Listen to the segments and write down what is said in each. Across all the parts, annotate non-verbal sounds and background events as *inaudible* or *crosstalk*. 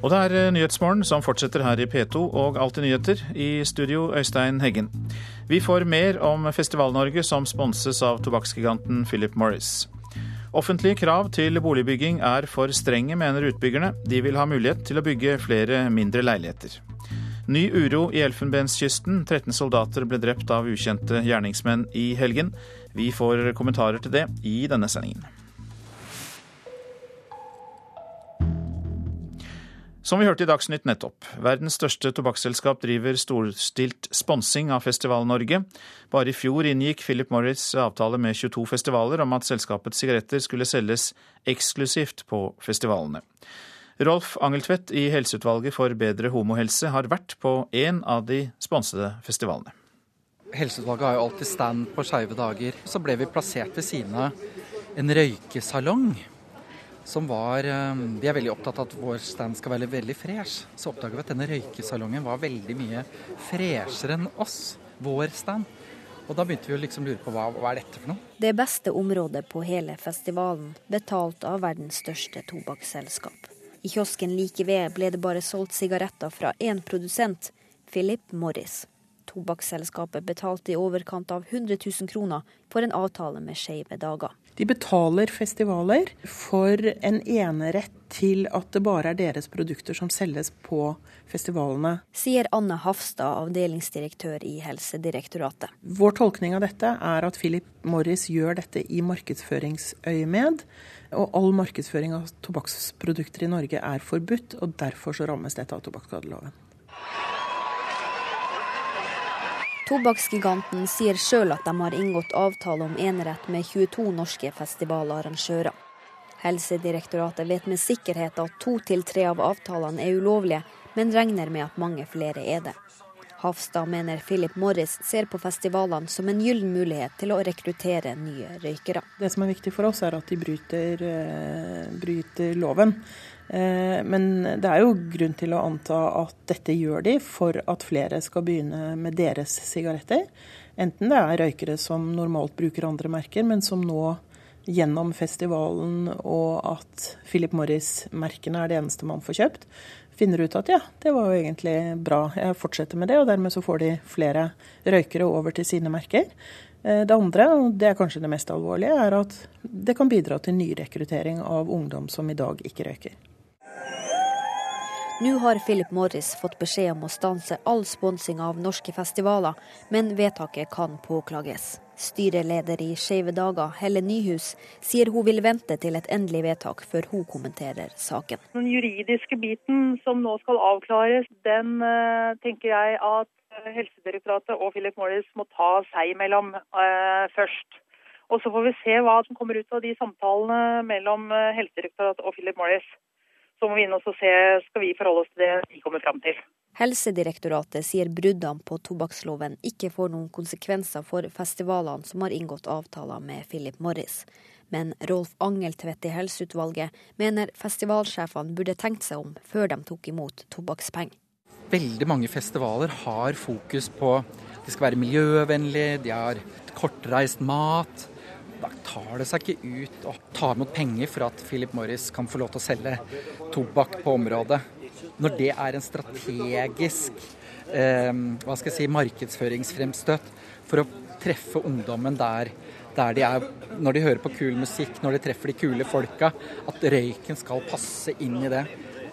Og det er eh, Nyhetsmorgen som fortsetter her i P2 og Alltid nyheter. I studio Øystein Heggen. Vi får mer om Festival-Norge som sponses av tobakksgiganten Philip Morris. Offentlige krav til boligbygging er for strenge, mener utbyggerne. De vil ha mulighet til å bygge flere mindre leiligheter. Ny uro i Elfenbenskysten. 13 soldater ble drept av ukjente gjerningsmenn i helgen. Vi får kommentarer til det i denne sendingen. Som vi hørte i Dagsnytt nettopp, verdens største tobakksselskap driver storstilt sponsing av Festival-Norge. Bare i fjor inngikk Philip Morris avtale med 22 festivaler om at selskapets sigaretter skulle selges eksklusivt på festivalene. Rolf Angeltvedt i Helseutvalget for bedre homohelse har vært på en av de sponsede festivalene. Helseutvalget har jo alltid stand på skeive dager. Så ble vi plassert ved siden av en røykesalong som var eh, Vi er veldig opptatt av at vår stand skal være veldig fresh. Så oppdaga vi at denne røykesalongen var veldig mye freshere enn oss, vår stand. Og da begynte vi å liksom lure på hva, hva er dette for noe? Det beste området på hele festivalen, betalt av verdens største tobakksselskap. I kiosken like ved ble det bare solgt sigaretter fra én produsent, Philip Morris. Tobakksselskapet betalte i overkant av 100 000 kroner for en avtale med Skeive Dager. De betaler festivaler for en enerett til at det bare er deres produkter som selges på festivalene. Sier Anne Hafstad, avdelingsdirektør i Helsedirektoratet. Vår tolkning av dette er at Philip Morris gjør dette i markedsføringsøyemed. Og all markedsføring av tobakksprodukter i Norge er forbudt, og derfor så rammes dette av tobakksskadeloven. Tobakksgiganten sier sjøl at de har inngått avtale om enerett med 22 norske festivalarrangører. Helsedirektoratet vet med sikkerhet at to til tre av avtalene er ulovlige, men regner med at mange flere er det. Hafstad mener Philip Morris ser på festivalene som en gyllen mulighet til å rekruttere nye røykere. Det som er viktig for oss, er at de bryter, eh, bryter loven. Eh, men det er jo grunn til å anta at dette gjør de for at flere skal begynne med deres sigaretter. Enten det er røykere som normalt bruker andre merker, men som nå gjennom festivalen og at Philip Morris-merkene er det eneste man får kjøpt, finner ut at ja, det var jo egentlig bra, jeg fortsetter med det. Og dermed så får de flere røykere over til sine merker. Eh, det andre, og det er kanskje det mest alvorlige, er at det kan bidra til nyrekruttering av ungdom som i dag ikke røyker. Nå har Philip Morris fått beskjed om å stanse all sponsing av norske festivaler, men vedtaket kan påklages. Styreleder i Skeive dager, Helle Nyhus, sier hun vil vente til et endelig vedtak før hun kommenterer saken. Den juridiske biten som nå skal avklares, den uh, tenker jeg at eh, Helsedirektoratet og Philip Morris må ta seg imellom eh, først. Og så får vi se hva som kommer ut av de samtalene mellom Helsedirektoratet og Philip Morris så må vi inn og se skal vi forholde oss til det de kommer fram til. Helsedirektoratet sier bruddene på tobakksloven ikke får noen konsekvenser for festivalene som har inngått avtaler med Philip Morris. Men Rolf Angeltvedt i Helseutvalget mener festivalsjefene burde tenkt seg om før de tok imot tobakkspenger. Veldig mange festivaler har fokus på at de skal være miljøvennlige, de har kortreist mat. Da tar det seg ikke ut å ta imot penger for at Philip Morris kan få lov til å selge tobakk på området. Når det er en strategisk eh, hva skal jeg si, markedsføringsfremstøt for å treffe ungdommen der, der de er Når de hører på kul musikk, når de treffer de kule folka, at røyken skal passe inn i det.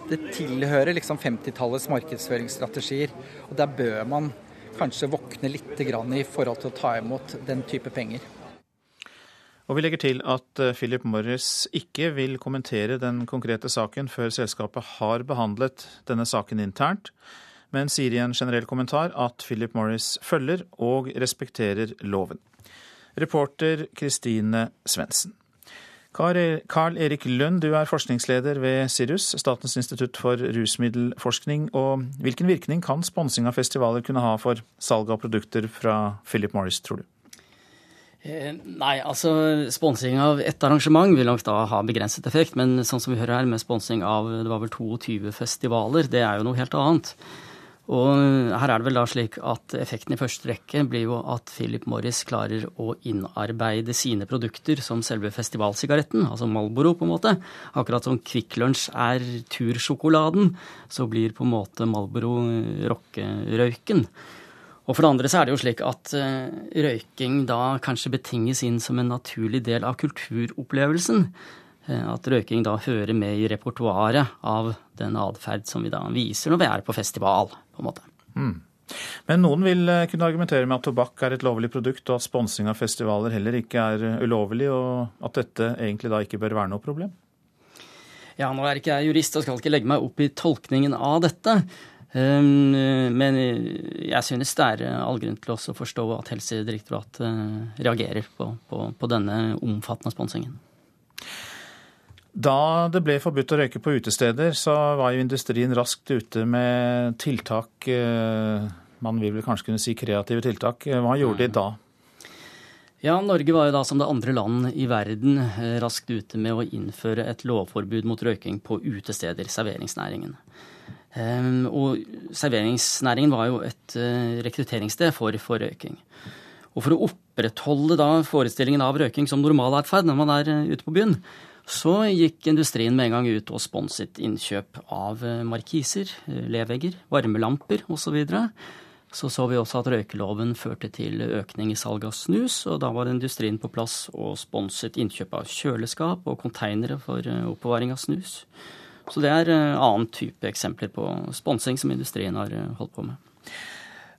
Det tilhører liksom 50-tallets markedsføringsstrategier. Og der bør man kanskje våkne litt i forhold til å ta imot den type penger. Og vi legger til at eh, Philip Morris ikke vil kommentere den konkrete saken før selskapet har behandlet denne saken internt, men sier i en generell kommentar at Philip Morris følger og respekterer loven. Reporter Kristine Svendsen. Carl Erik Lund, du er forskningsleder ved Sirus, Statens institutt for rusmiddelforskning. og Hvilken virkning kan sponsing av festivaler kunne ha for salg av produkter fra Philip Morris, tror du? Eh, nei, altså sponsing av ett arrangement vil nok da ha begrenset effekt. Men sånn som vi hører her, med sponsing av det var vel 22 festivaler, det er jo noe helt annet. Og her er det vel da slik at effekten i første rekke blir jo at Philip Morris klarer å innarbeide sine produkter som selve festivalsigaretten, altså Malboro på en måte. Akkurat som Kvikk Lunsj er tursjokoladen, så blir på en måte Malboro rockerøyken. Og for det andre så er det jo slik at uh, røyking da kanskje betinges inn som en naturlig del av kulturopplevelsen. Uh, at røyking da hører med i repertoaret av den atferd som vi da viser når vi er på festival, på en måte. Mm. Men noen vil eh, kunne argumentere med at tobakk er et lovlig produkt, og at sponsing av festivaler heller ikke er ulovlig, og at dette egentlig da ikke bør være noe problem? Ja, nå er ikke jeg jurist og skal ikke legge meg opp i tolkningen av dette. Ehm, men jeg synes det er all grunn til å forstå at Helsedirektoratet eh, reagerer på, på, på denne omfattende sponsingen. Da det ble forbudt å røyke på utesteder, så var jo industrien raskt ute med tiltak. Eh, man vil vel kanskje kunne si kreative tiltak. Hva gjorde de da? Ja, Norge var jo da som det andre land i verden eh, raskt ute med å innføre et lovforbud mot røyking på utesteder, serveringsnæringen. Ehm, og serveringsnæringen var jo et eh, rekrutteringssted for, for røyking. Og for å opprettholde da forestillingen av røyking som normalatferd når man er eh, ute på byen, så gikk industrien med en gang ut og sponset innkjøp av eh, markiser, levegger, varmelamper osv. Så, så vi også at røykeloven førte til økning i salg av snus, og da var industrien på plass og sponset innkjøp av kjøleskap og konteinere for oppbevaring av snus. Så det er eh, annen type eksempler på sponsing som industrien har eh, holdt på med.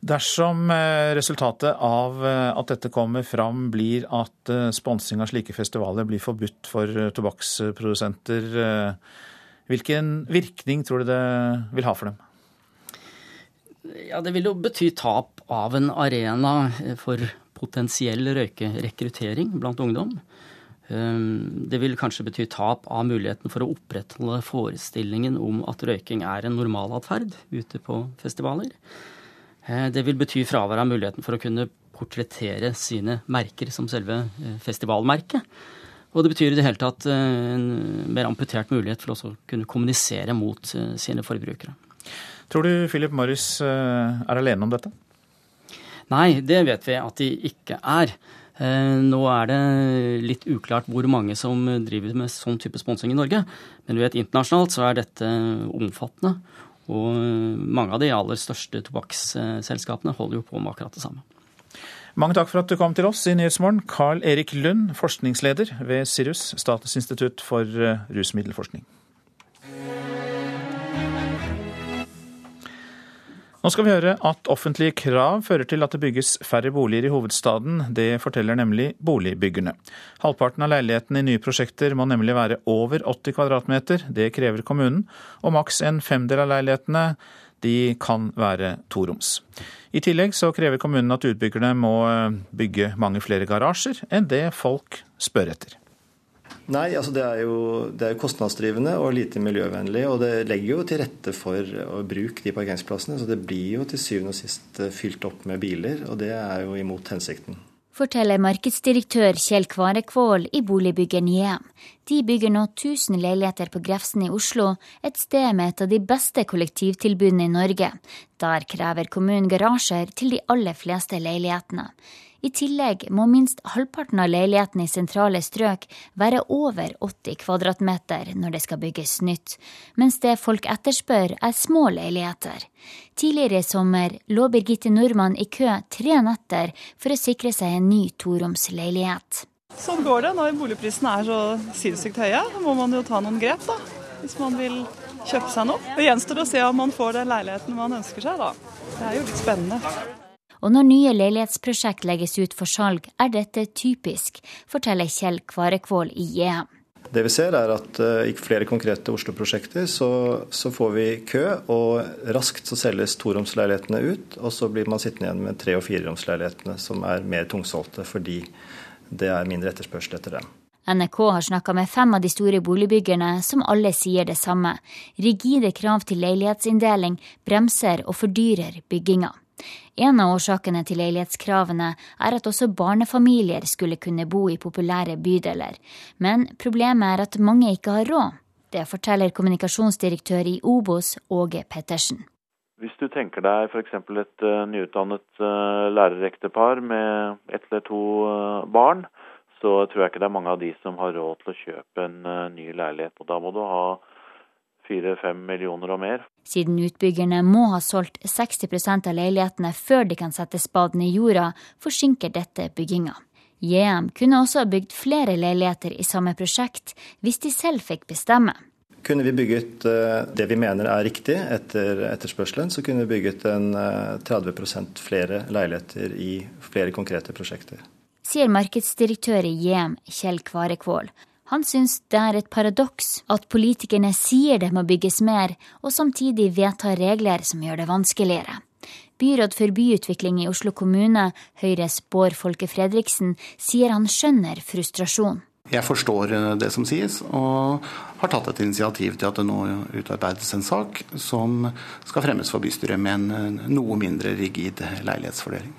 Dersom eh, resultatet av at dette kommer fram blir at sponsing av slike festivaler blir forbudt for tobakksprodusenter, hvilken virkning tror du det vil ha for dem? Ja, Det vil jo bety tap av en arena for potensiell røykerekruttering blant ungdom. Ehm, det vil kanskje bety tap av muligheten for å opprettholde forestillingen om at røyking er en normalatferd ute på festivaler. Eh, det vil bety fravær av muligheten for å kunne portrettere sine merker som selve eh, festivalmerket. Og det betyr i det hele tatt eh, en mer amputert mulighet for å kunne kommunisere mot sine forbrukere. Tror du Philip Morris er alene om dette? Nei, det vet vi at de ikke er. Eh, nå er det litt uklart hvor mange som driver med sånn type sponsing i Norge. Men du vet, internasjonalt så er dette omfattende. Og mange av de aller største tobakksselskapene holder jo på med akkurat det samme. Mange takk for at du kom til oss i Nyhetsmorgen, Carl Erik Lund, forskningsleder ved Sirus, Statens institutt for eh, rusmiddelforskning. Nå skal vi høre at offentlige krav fører til at det bygges færre boliger i hovedstaden. Det forteller nemlig boligbyggerne. Halvparten av leilighetene i nye prosjekter må nemlig være over 80 kvadratmeter. Det krever kommunen. Og maks en femdel av leilighetene de kan være toroms. I tillegg så krever kommunen at utbyggerne må bygge mange flere garasjer enn det folk spør etter. Nei, altså det er, jo, det er jo kostnadsdrivende og lite miljøvennlig. Og det legger jo til rette for å bruke de parkeringsplassene. Så det blir jo til syvende og sist eh, fylt opp med biler, og det er jo imot hensikten. Forteller markedsdirektør Kjell Kvarekvål i boligbygget Niem. De bygger nå 1000 leiligheter på Grefsen i Oslo, et sted med et av de beste kollektivtilbudene i Norge. Der krever kommunen garasjer til de aller fleste leilighetene. I tillegg må minst halvparten av leilighetene i sentrale strøk være over 80 kvadratmeter når det skal bygges nytt, mens det folk etterspør er små leiligheter. Tidligere i sommer lå Birgitte Nordmann i kø tre netter for å sikre seg en ny toroms leilighet. Sånn går det når boligprisene er så sinnssykt høye. Da må man jo ta noen grep, da. Hvis man vil kjøpe seg noe. Det gjenstår å se om man får den leiligheten man ønsker seg, da. Det er jo litt spennende. Og når nye leilighetsprosjekt legges ut for salg, er dette typisk, forteller Kjell Kvarekvål i JM. Det vi ser er at uh, i flere konkrete Oslo-prosjekter så, så, får vi kø, og raskt så selges toromsleilighetene ut. Og så blir man sittende igjen med tre- og fireromsleilighetene som er mer tungsolgte fordi det er mindre etterspørsel etter dem. NRK har snakka med fem av de store boligbyggerne, som alle sier det samme. Rigide krav til leilighetsinndeling bremser og fordyrer bygginga. En av årsakene til leilighetskravene er at også barnefamilier skulle kunne bo i populære bydeler. Men problemet er at mange ikke har råd. Det forteller kommunikasjonsdirektør i Obos, Åge Pettersen. Hvis du tenker deg f.eks. et uh, nyutdannet uh, lærerektepar med ett eller to uh, barn, så tror jeg ikke det er mange av de som har råd til å kjøpe en ny leilighet. Og da må du ha fire-fem millioner og mer. Siden utbyggerne må ha solgt 60% av leilighetene før de kan sette spaden i jorda, forsinker dette bygginga. JM kunne også ha bygd flere leiligheter i samme prosjekt, hvis de selv fikk bestemme. Kunne vi bygget eh, det vi mener er riktig etter etterspørselen, så kunne vi bygget en 30 eh, flere leiligheter i flere konkrete prosjekter. Sier markedsdirektør i JM, Kjell Kvarekvål. Han syns det er et paradoks at politikerne sier det må bygges mer, og samtidig vedtar regler som gjør det vanskeligere. Byråd for byutvikling i Oslo kommune, Høyres Bård Folke Fredriksen, sier han skjønner frustrasjon. Jeg forstår eh, det som sies, og har tatt et initiativ til at det nå utarbeides en sak som skal fremmes for bystyret med en noe mindre rigid leilighetsfordeling.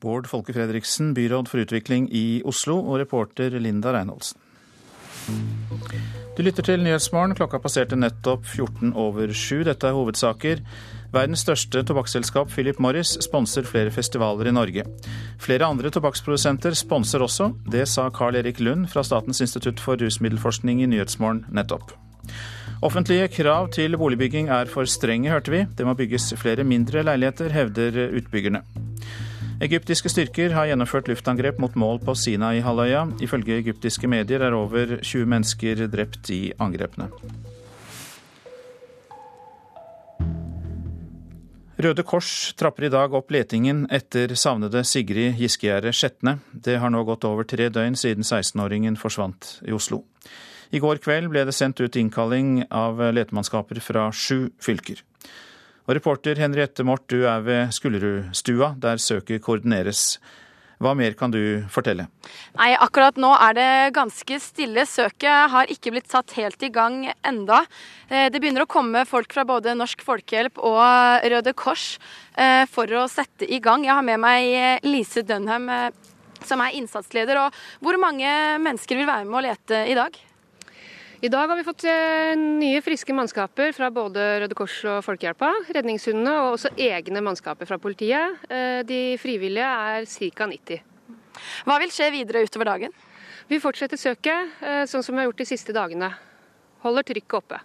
Bård Folke Fredriksen, byråd for utvikling i Oslo, og reporter Linda Reinholdsen. Du lytter til Nyhetsmorgen. Klokka passerte nettopp 14 over 7. Dette er hovedsaker. Verdens største tobakksselskap, Philip Morris, sponser flere festivaler i Norge. Flere andre tobakksprodusenter sponser også. Det sa Carl Erik Lund fra Statens institutt for rusmiddelforskning i Nyhetsmorgen nettopp. Offentlige krav til boligbygging er for strenge, hørte vi. Det må bygges flere mindre leiligheter, hevder utbyggerne. Egyptiske styrker har gjennomført luftangrep mot mål på Sinai-halvøya. Ifølge egyptiske medier er over 20 mennesker drept i angrepene. Røde Kors trapper i dag opp letingen etter savnede Sigrid Giskegjerde Skjetne. Det har nå gått over tre døgn siden 16-åringen forsvant i Oslo. I går kveld ble det sendt ut innkalling av letemannskaper fra sju fylker. Og reporter Henriette Mort, du er ved Skullerudstua, der søket koordineres. Hva mer kan du fortelle? Nei, Akkurat nå er det ganske stille. Søket har ikke blitt satt helt i gang enda. Eh, det begynner å komme folk fra både Norsk Folkehjelp og Røde Kors eh, for å sette i gang. Jeg har med meg eh, Lise Dunham, som er innsatsleder. Og hvor mange mennesker vil være med å lete i dag? I dag har vi fått nye, friske mannskaper fra både Røde Kors og Folkehjelpa. Redningshundene og også egne mannskaper fra politiet. De frivillige er ca. 90. Hva vil skje videre utover dagen? Vi fortsetter søket, eh, sånn som vi har gjort de siste dagene. Holder trykket oppe.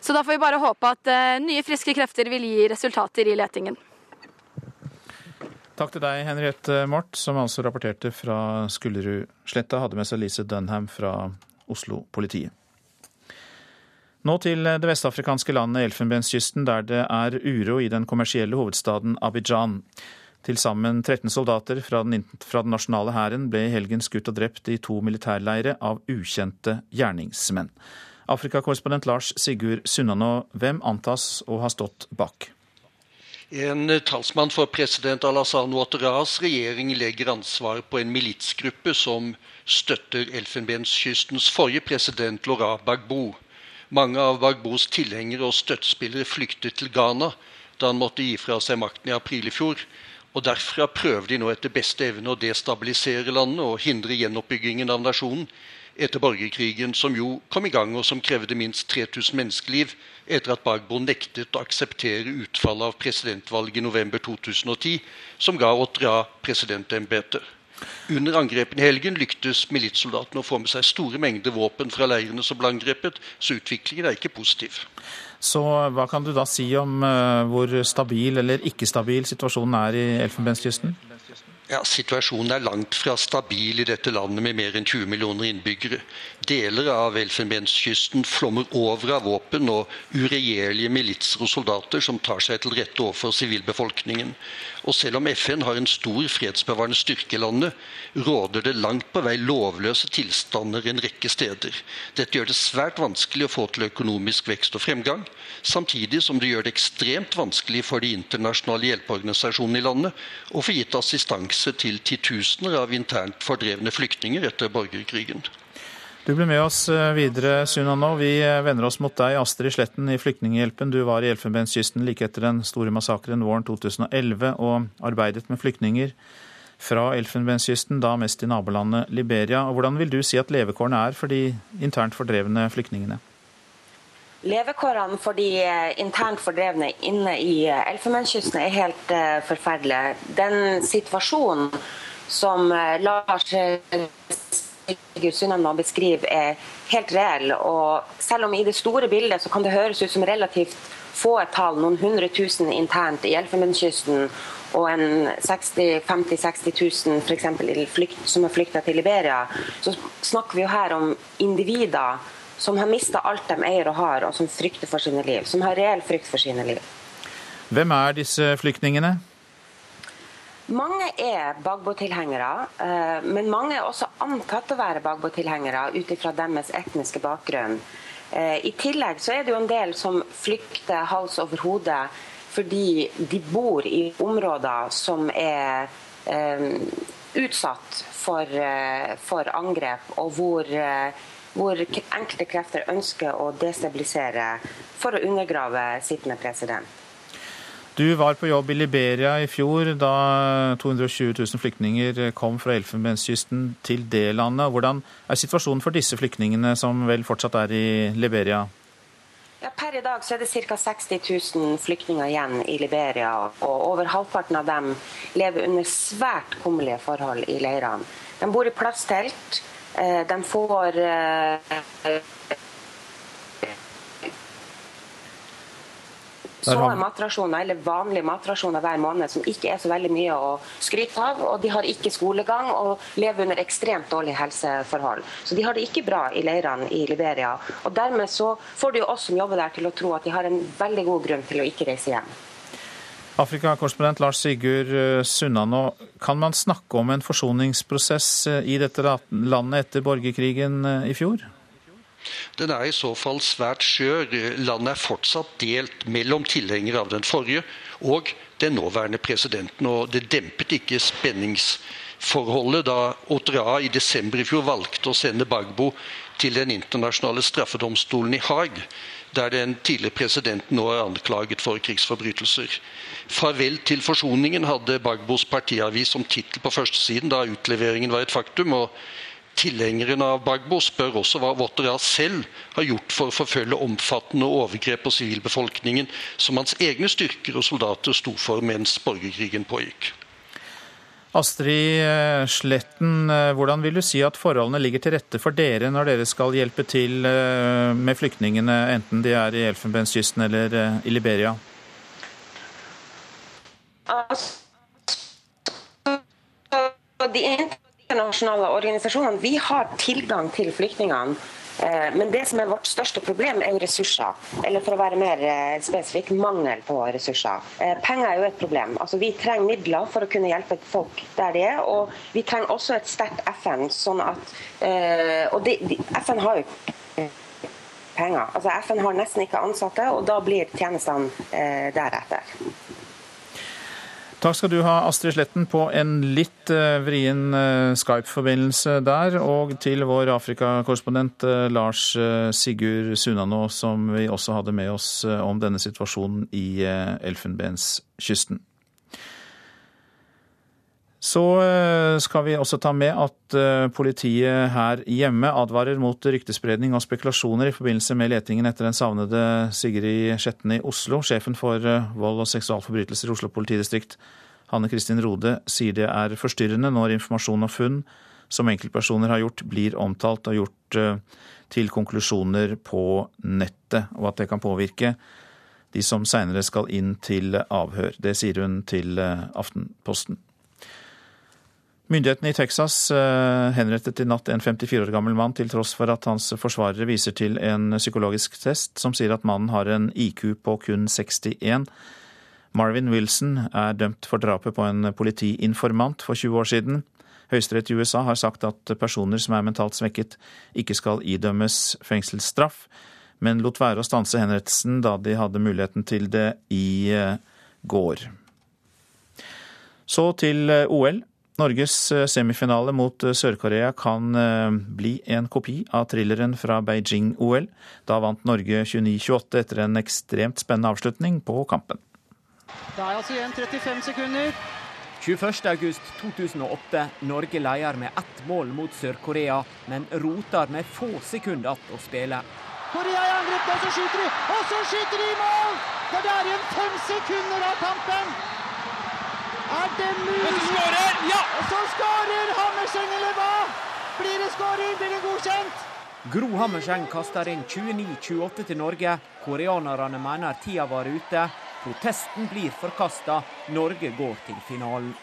Så da får vi bare håpe at eh, nye, friske krefter vil gi resultater i letingen. Takk til deg, Henriette Mort, som altså rapporterte fra Skullerudsletta. Hadde med seg Lise Dunham fra Oslo-politiet. Nå til det vestafrikanske landet Elfenbenskysten, der det er uro i den kommersielle hovedstaden Abidjan. Til sammen 13 soldater fra den, fra den nasjonale hæren ble i helgen skutt og drept i to militærleire av ukjente gjerningsmenn. Afrikakorrespondent Lars Sigurd Sunnanå, hvem antas å ha stått bak? En talsmann for president Alassane Ouattaras regjering legger ansvar på en militsgruppe som støtter Elfenbenskystens forrige president Laurent Gbagbo. Mange av Gbagbos tilhengere og støttespillere flyktet til Ghana da han måtte gi fra seg makten i april i fjor. Og Derfra prøver de nå etter beste evne å destabilisere landet og hindre gjenoppbyggingen av nasjonen etter borgerkrigen, som jo kom i gang og som krevde minst 3000 menneskeliv etter at Bagbo nektet å akseptere utfallet av presidentvalget i november 2010, som ga Otra presidentembetet. Under angrepene i helgen lyktes militssoldatene å få med seg store mengder våpen fra leirene som ble angrepet, så utviklingen er ikke positiv. Så hva kan du da si om uh, hvor stabil eller ikke stabil situasjonen er i Elfenbenskysten? Ja, Situasjonen er langt fra stabil i dette landet med mer enn 20 millioner innbyggere. Deler av Elfenbenskysten flommer over av våpen og uregjerlige militser og soldater som tar seg til rette overfor sivilbefolkningen. Og selv om FN har en stor fredsbevarende styrke i landet, råder det langt på vei lovløse tilstander en rekke steder. Dette gjør det svært vanskelig å få til økonomisk vekst og fremgang, samtidig som det gjør det ekstremt vanskelig for de internasjonale hjelpeorganisasjonene i landet å få gitt assistanse til titusener av internt fordrevne flyktninger etter borgerkrigen. Du blir med oss eh, videre, Sunna nå. Vi eh, vender oss mot deg, Astrid Sletten i Flyktninghjelpen. Du var i Elfenbenskysten like etter den store massakren våren 2011 og arbeidet med flyktninger fra Elfenbenskysten, da mest i nabolandet Liberia. Og hvordan vil du si at levekårene er for de internt fordrevne flyktningene? Levekårene for de eh, internt fordrevne inne i Elfenbenskysten er helt forferdelige. Den situasjonen som Lars Sigurd Sundheim beskriver, er helt reell. Og selv om i det store bildet så kan det høres ut som relativt få et tall, noen hundre tusen internt i Elfenbenskysten, og en 60 50 60 000 for eksempel, som har flykta til Liberia, så snakker vi jo her om individer som har mista alt de eier og har, og som frykter for sine liv. Som har reell frykt for sine liv. Hvem er disse flyktningene? Mange er Bagbo-tilhengere, eh, men mange er også antatt å være Bagbo-tilhengere ut ifra deres etniske bakgrunn. Eh, I tillegg så er det jo en del som flykter hals over hode fordi de bor i områder som er eh, utsatt for, for, angrep, og hvor, hvor enkelte krefter ønsker å destabilisere for å undergrave sittende president. Du var på jobb i Liberia i fjor da 220 000 flyktninger kom fra Elfenbenskysten til det landet. Hvordan er situasjonen for disse flyktningene som vel fortsatt er i Liberia? Ja, per i dag så er det ca. 60 000 flyktninger igjen i Liberia. og Over halvparten av dem lever under svært kummerlige forhold i leirene. De bor i plasttelt. Eh, de får eh, er matrasjoner, eller vanlige matrasjoner hver måned, som ikke er så veldig mye å skryte av. Og de har ikke skolegang og lever under ekstremt dårlige helseforhold. Så de har det ikke bra i leirene i Liberia. Og dermed så får de jo oss som jobber der til å tro at de har en veldig god grunn til å ikke reise hjem. Afrikakorrespondent Lars Sigurd eh, Sunnanå, kan man snakke om en forsoningsprosess eh, i dette landet etter borgerkrigen eh, i fjor? Den er i så fall svært skjør. Landet er fortsatt delt mellom tilhengere av den forrige og den nåværende presidenten. Og det dempet ikke spenningsforholdet da Otraa i desember i fjor valgte å sende Bagbo til den internasjonale straffedomstolen i Haag, der den tidligere presidenten nå er anklaget for krigsforbrytelser. 'Farvel til forsoningen' hadde Bagbos partiavis som tittel på førstesiden da utleveringen var et faktum. og Tilhengerne av Bagbo spør også hva Wotteras selv har gjort for å forfølge omfattende overgrep på sivilbefolkningen, som hans egne styrker og soldater sto for mens borgerkrigen pågikk. Astrid eh, Sletten, eh, hvordan vil du si at forholdene ligger til rette for dere når dere skal hjelpe til eh, med flyktningene, enten de er i Elfenbenskysten eller i Liberia? Altså, de internasjonale organisasjonene vi har tilgang til flyktningene. Eh, men det som er vårt største problem, er jo ressurser. Eller for å være mer eh, spesifikk, mangel på ressurser. Eh, penger er jo et problem. Altså, vi trenger midler for å kunne hjelpe folk der de er. Og vi trenger også et sterkt FN. sånn at, Og de, de, FN har jo penger. Altså, FN har nesten ikke ansatte, og da blir tjenestene deretter. Takk skal du ha, Astrid Sletten, på en litt eh, vrien eh, Skype-forbindelse der. Og til vår Afrikakorrespondent eh, Lars Sigurd Sunanå, som vi også hadde med oss om denne situasjonen i Elfenbenskysten. Så skal vi også ta med at politiet her hjemme advarer mot ryktespredning og spekulasjoner i forbindelse med letingen etter den savnede Sigrid Skjetten i Oslo. Sjefen for vold og seksualforbrytelser i Oslo politidistrikt, Hanne Kristin Rode, sier det er forstyrrende når informasjon og funn som enkeltpersoner har gjort, blir omtalt og gjort til konklusjoner på nettet, og at det kan påvirke de som seinere skal inn til avhør. Det sier hun til Aftenposten. Myndighetene i Texas eh, henrettet i natt en 54 år gammel mann, til tross for at hans forsvarere viser til en psykologisk test som sier at mannen har en IQ på kun 61. Marvin Wilson er dømt for drapet på en politiinformant for 20 år siden. Høyesterett i USA har sagt at personer som er mentalt svekket, ikke skal idømmes fengselsstraff, men lot være å stanse henrettelsen da de hadde muligheten til det i eh, går. Så til eh, OL. Norges eh, semifinale mot eh, Sør-Korea kan eh, bli en kopi av thrilleren fra Beijing-OL. Da vant Norge 29-28 etter en ekstremt spennende avslutning på kampen. Det er altså igjen 35 sekunder. 21.8.2008. Norge leder med ett mål mot Sør-Korea, men roter med få sekunder igjen å spille. Korea i angrep og så skyter de! Og så skyter de i mål! Det er igjen fem sekunder av kampen! Er det mulig? Ja! Og så skårer Hammerseng, eller hva? Blir det skåring? Blir det godkjent? Gro Hammerseng kaster inn 29-28 til Norge. Koreanerne mener tida var ute. Protesten blir forkasta. Norge går til finalen.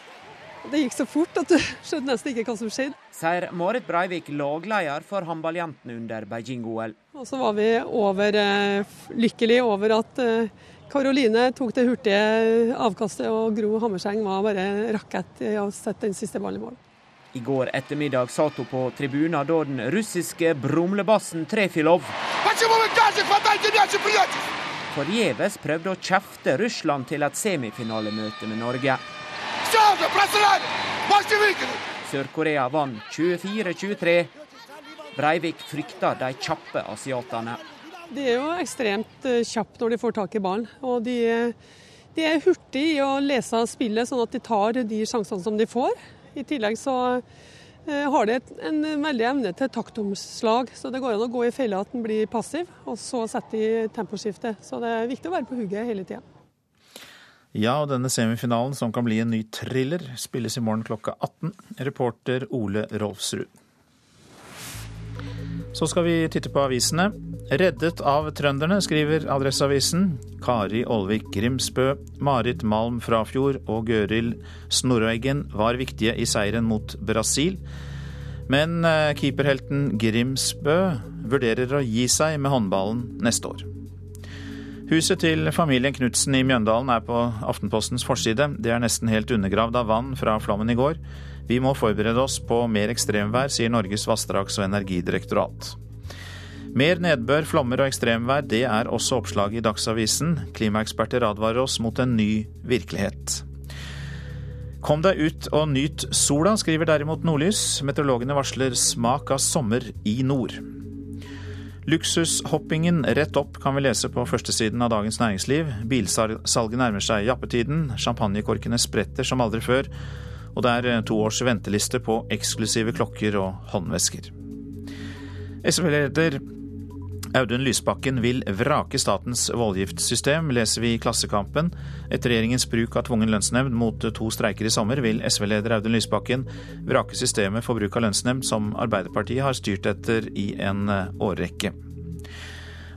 Det gikk så fort at du *laughs* skjønte nesten ikke hva som skjedde. Sier Marit Breivik, lagleder for håndballjentene under Beijing-OL. Og så var vi over, eh, lykkelige over at Karoline tok det hurtige avkastet, og Gro Hammerseng var bare rakett i å sette den siste ballen i mål. I går ettermiddag satt hun på tribunen da den russiske brumlebassen Trefilov forgjeves prøvde å kjefte Russland til et semifinalemøte med Norge. Sør-Korea vant 24-23. Breivik frykter de kjappe asiatene. De er jo ekstremt eh, kjappe når de får tak i ballen. Og de, de er hurtige i å lese spillet, sånn at de tar de sjansene som de får. I tillegg så eh, har de en veldig evne til taktomslag, så det går an å gå i fella at den blir passiv, og så setter de temposkiftet. Så det er viktig å være på hugget hele tida. Ja, og denne semifinalen, som kan bli en ny thriller, spilles i morgen klokka 18. Reporter Ole Rolfsrud. Så skal vi titte på avisene. Reddet av trønderne, skriver Adresseavisen. Kari Olvik Grimsbø, Marit Malm Frafjord og Gøril Snorveggen var viktige i seieren mot Brasil. Men eh, keeperhelten Grimsbø vurderer å gi seg med håndballen neste år. Huset til familien Knutsen i Mjøndalen er på Aftenpostens forside. Det er nesten helt undergravd av vann fra flommen i går. Vi må forberede oss på mer ekstremvær, sier Norges vassdrags- og energidirektorat. Mer nedbør, flommer og ekstremvær, det er også oppslaget i Dagsavisen. Klimaeksperter advarer oss mot en ny virkelighet. Kom deg ut og nyt sola, skriver derimot Nordlys. Meteorologene varsler smak av sommer i nord. Luksushoppingen rett opp kan vi lese på førstesiden av Dagens Næringsliv. Bilsalget nærmer seg jappetiden, champagnekorkene spretter som aldri før, og det er to års venteliste på eksklusive klokker og håndvesker. SV-leder Audun Lysbakken vil vrake statens voldgiftssystem, leser vi i Klassekampen. Etter regjeringens bruk av tvungen lønnsnemnd mot to streiker i sommer, vil SV-leder Audun Lysbakken vrake systemet for bruk av lønnsnemnd som Arbeiderpartiet har styrt etter i en årrekke.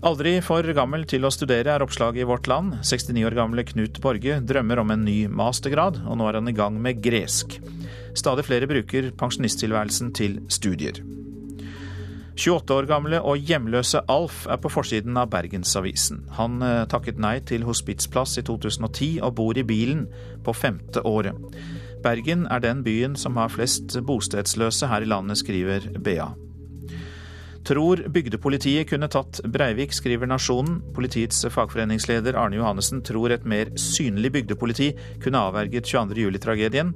Aldri for gammel til å studere er oppslaget i Vårt Land. 69 år gamle Knut Borge drømmer om en ny mastergrad, og nå er han i gang med gresk. Stadig flere bruker pensjonisttilværelsen til studier. 28 år gamle og hjemløse Alf er på forsiden av Bergensavisen. Han eh, takket nei til hospitsplass i 2010 og bor i bilen på femte året. Bergen er den byen som har flest bostedsløse her i landet, skriver BA. Tror bygdepolitiet kunne tatt Breivik, skriver Nasjonen. Politiets fagforeningsleder Arne Johannessen tror et mer synlig bygdepoliti kunne avverget 22.07-tragedien.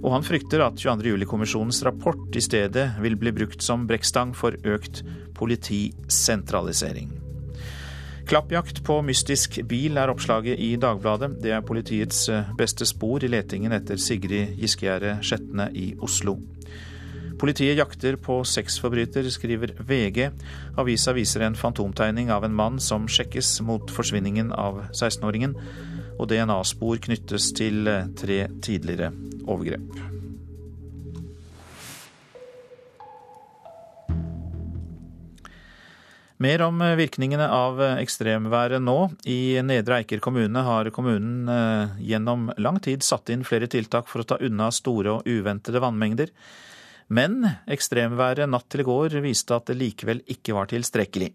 Og han frykter at 22.07-kommisjonens rapport i stedet vil bli brukt som brekkstang for økt politisentralisering. Klappjakt på mystisk bil er oppslaget i Dagbladet. Det er politiets beste spor i letingen etter Sigrid Giskegjerde Skjetne i Oslo. Politiet jakter på sexforbryter, skriver VG. Avisa viser en fantomtegning av en mann som sjekkes mot forsvinningen av 16-åringen, og DNA-spor knyttes til tre tidligere overgrep. Mer om virkningene av ekstremværet nå. I Nedre Eiker kommune har kommunen gjennom lang tid satt inn flere tiltak for å ta unna store og uventede vannmengder. Men ekstremværet natt til i går viste at det likevel ikke var tilstrekkelig.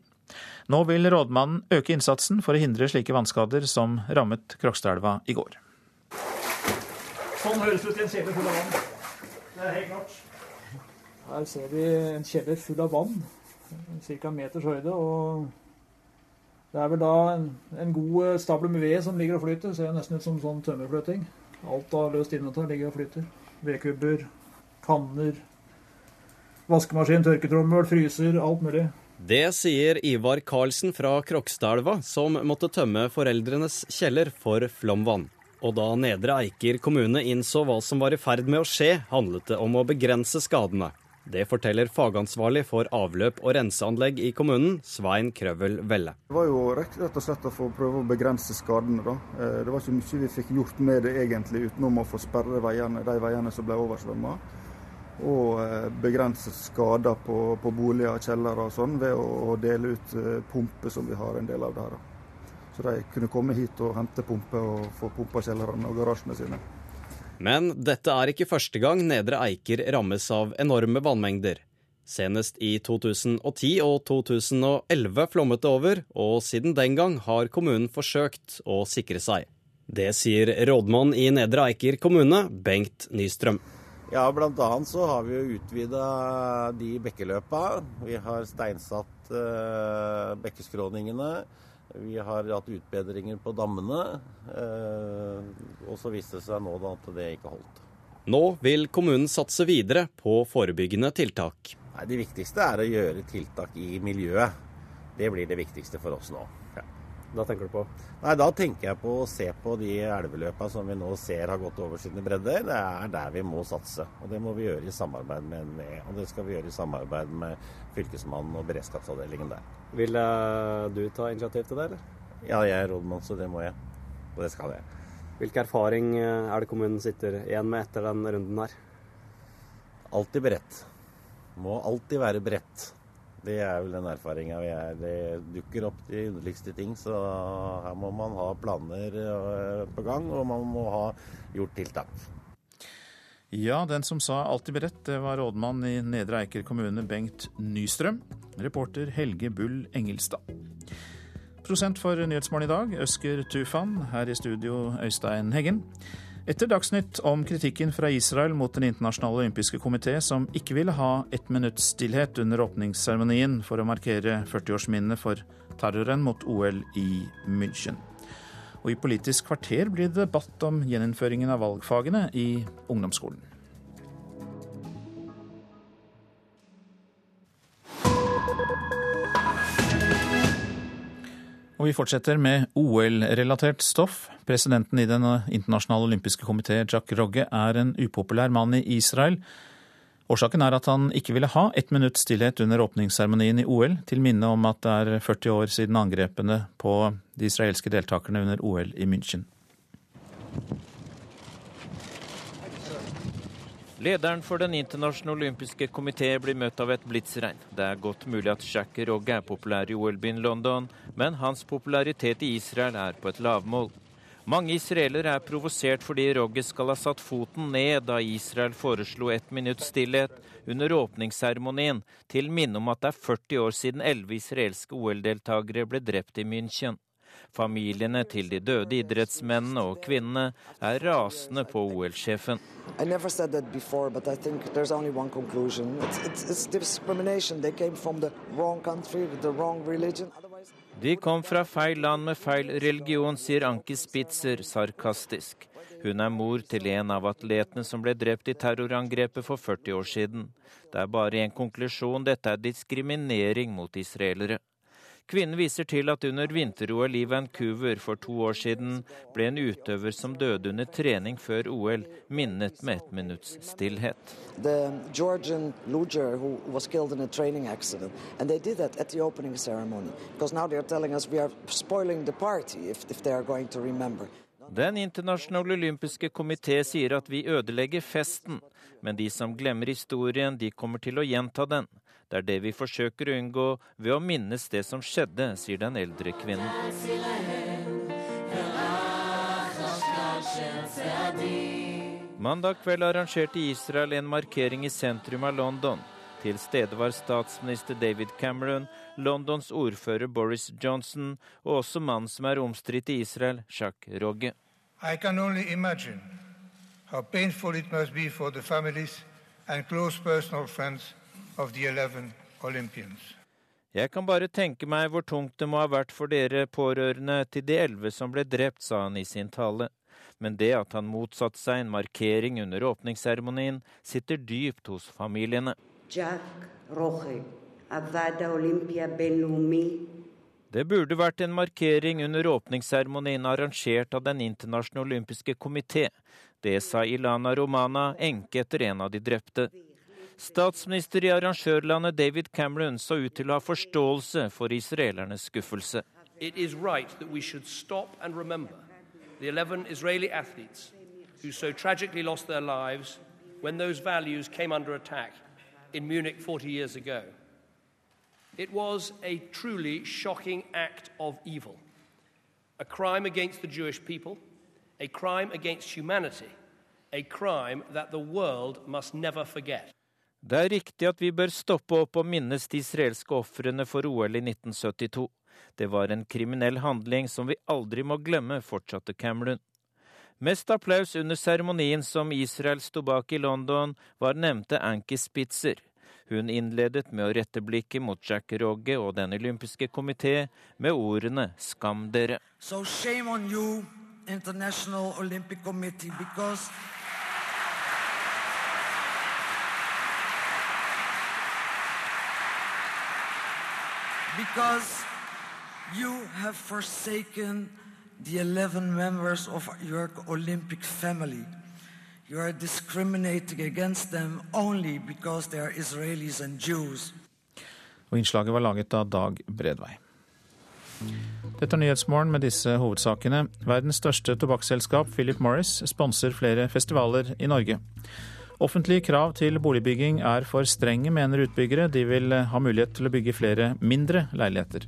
Nå vil rådmannen øke innsatsen for å hindre slike vannskader som rammet Krokstadelva i går. Sånn høres det ut i en kjeller full av vann. Det er helt klart. Her ser vi en kjeller full av vann, ca. en meters høyde. og Det er vel da en, en god stable med ved som ligger og flyter. Det ser nesten ut som sånn tømmerfløting. Alt av løst innventar ligger og flyter. Vedkubber, kanner, vaskemaskin, tørketrommel, fryser, alt mulig. Det sier Ivar Karlsen fra Krokstadelva, som måtte tømme foreldrenes kjeller for flomvann. Og da Nedre Eiker kommune innså hva som var i ferd med å skje, handlet det om å begrense skadene. Det forteller fagansvarlig for avløp og renseanlegg i kommunen, Svein Krøvel Velle. Det var jo rett og slett å få prøve å begrense skadene. da. Eh, det var ikke mye vi fikk gjort med det egentlig, utenom å få sperre veiene, de veiene som ble oversvømma. Og eh, begrense skader på, på boliger, kjellere og sånn ved å dele ut eh, pumper, som vi har en del av der. Så de kunne komme hit og hente pumper og få pumpa kjellerne og garasjene sine. Men dette er ikke første gang Nedre Eiker rammes av enorme vannmengder. Senest i 2010 og 2011 flommet det over, og siden den gang har kommunen forsøkt å sikre seg. Det sier rådmann i Nedre Eiker kommune, Bengt Nystrøm. Ja, bl.a. så har vi jo utvida de bekkeløpa. Vi har steinsatt eh, bekkeskråningene. Vi har hatt utbedringer på dammene, eh, og så viste det seg nå at det ikke holdt. Nå vil kommunen satse videre på forebyggende tiltak. Nei, Det viktigste er å gjøre tiltak i miljøet. Det blir det viktigste for oss nå. Da tenker du på? Nei, Da tenker jeg på å se på de elveløpa som vi nå ser har gått over sine bredder. Det er der vi må satse. Og det må vi gjøre i samarbeid med NVE. Og det skal vi gjøre i samarbeid med Fylkesmannen og beredskapsavdelingen der. Vil uh, du ta initiativ til det, eller? Ja, jeg er rådmann, så det må jeg. Og det skal jeg. Hvilken erfaring eh, er det kommunen sitter igjen med etter den runden her? Alltid beredt. Må alltid være beredt. Det er vel den erfaringa vi er. Det dukker opp de underligste ting, så her må man ha planer eh, på gang, og man må ha gjort tiltak. Ja, den som sa alltid beredt, det var rådmann i Nedre Eiker kommune, Bengt Nystrøm. Reporter Helge Bull Engelstad. Prosent for nyhetsmålen i dag, Øsker Tufan. Her i studio, Øystein Heggen. Etter Dagsnytt om kritikken fra Israel mot Den internasjonale olympiske komité, som ikke ville ha ett minutts stillhet under åpningsseremonien for å markere 40-årsminnet for terroren mot OL i München. Og i Politisk kvarter blir det debatt om gjeninnføringen av valgfagene i ungdomsskolen. Og vi fortsetter med OL-relatert stoff. Presidenten i Den internasjonale olympiske komité, Jack Rogge, er en upopulær mann i Israel. Årsaken er at han ikke ville ha ett minutts stillhet under åpningsseremonien i OL, til minne om at det er 40 år siden angrepene på de israelske deltakerne under OL i München. Lederen for Den internasjonale olympiske komité blir møtt av et blitsregn. Det er godt mulig at Jack Rogge er populær i OL-byen London, men hans popularitet i Israel er på et lavmål. Mange israelere er provosert fordi Rogge skal ha satt foten ned da Israel foreslo ett minutts stillhet under åpningsseremonien, til minne om at det er 40 år siden elleve israelske OL-deltakere ble drept i München. Familiene til de døde idrettsmennene og -kvinnene er rasende på OL-sjefen. De kom fra feil land med feil religion, sier Anki Spitzer sarkastisk. Hun er mor til en av atletene som ble drept i terrorangrepet for 40 år siden. Det er bare en konklusjon, dette er diskriminering mot israelere. Kvinnen viser til at under vinter-OL i Vancouver for to år siden ble en utøver som døde under trening før OL, minnet med ett minutts stillhet. Den internasjonale olympiske komité sier at vi ødelegger festen, men de som glemmer historien, de kommer til å gjenta den. Det er det vi forsøker å unngå ved å minnes det som skjedde, sier den eldre kvinnen. Mandag kveld arrangerte Israel en markering i sentrum av London. Til stede var statsminister David Cameron, Londons ordfører Boris Johnson og også mannen som er omstridt i Israel, Jacques Rogge. I can only imagine how painful it must be for the families and close personal friends jeg kan bare tenke meg hvor tungt det må ha vært for dere pårørende til de elleve som ble drept, sa han i sin tale. Men det at han motsatte seg en markering under åpningsseremonien, sitter dypt hos familiene. Det burde vært en markering under åpningsseremonien arrangert av Den internasjonale olympiske komité. Det sa Ilana Romana, enke etter en av de drepte. Statsminister i arrangørlandet David Cameron så ut til å ha forståelse for israelernes skuffelse. It is right that we should stop and remember the 11 Israeli athletes who so tragically lost their lives when those values came under attack in Munich 40 years ago. It was a truly shocking act of evil, a crime against the Jewish people, a crime against humanity, a crime that the world must never forget. Det er riktig at vi bør stoppe opp og minnes de israelske ofrene for OL i 1972. Det var en kriminell handling som vi aldri må glemme, fortsatte Cameron. Mest applaus under seremonien som Israel sto bak i London, var nevnte Anki Spitzer. Hun innledet med å rette blikket mot Jack Rogge og Den olympiske komité med ordene 'Skam dere'. So shame on you, International Olympic Committee, because because you have forsaken the 11 members of your Olympic family. You are discriminating against them only because they are Israelis and Jews. Og innslaget var laget av Dag Bredvei. Dette er Nyhetsmorgen med disse hovedsakene. Verdens største tobakksselskap, Philip Morris, sponser flere festivaler i Norge. Offentlige krav til boligbygging er for strenge, mener utbyggere. De vil ha mulighet til å bygge flere mindre leiligheter.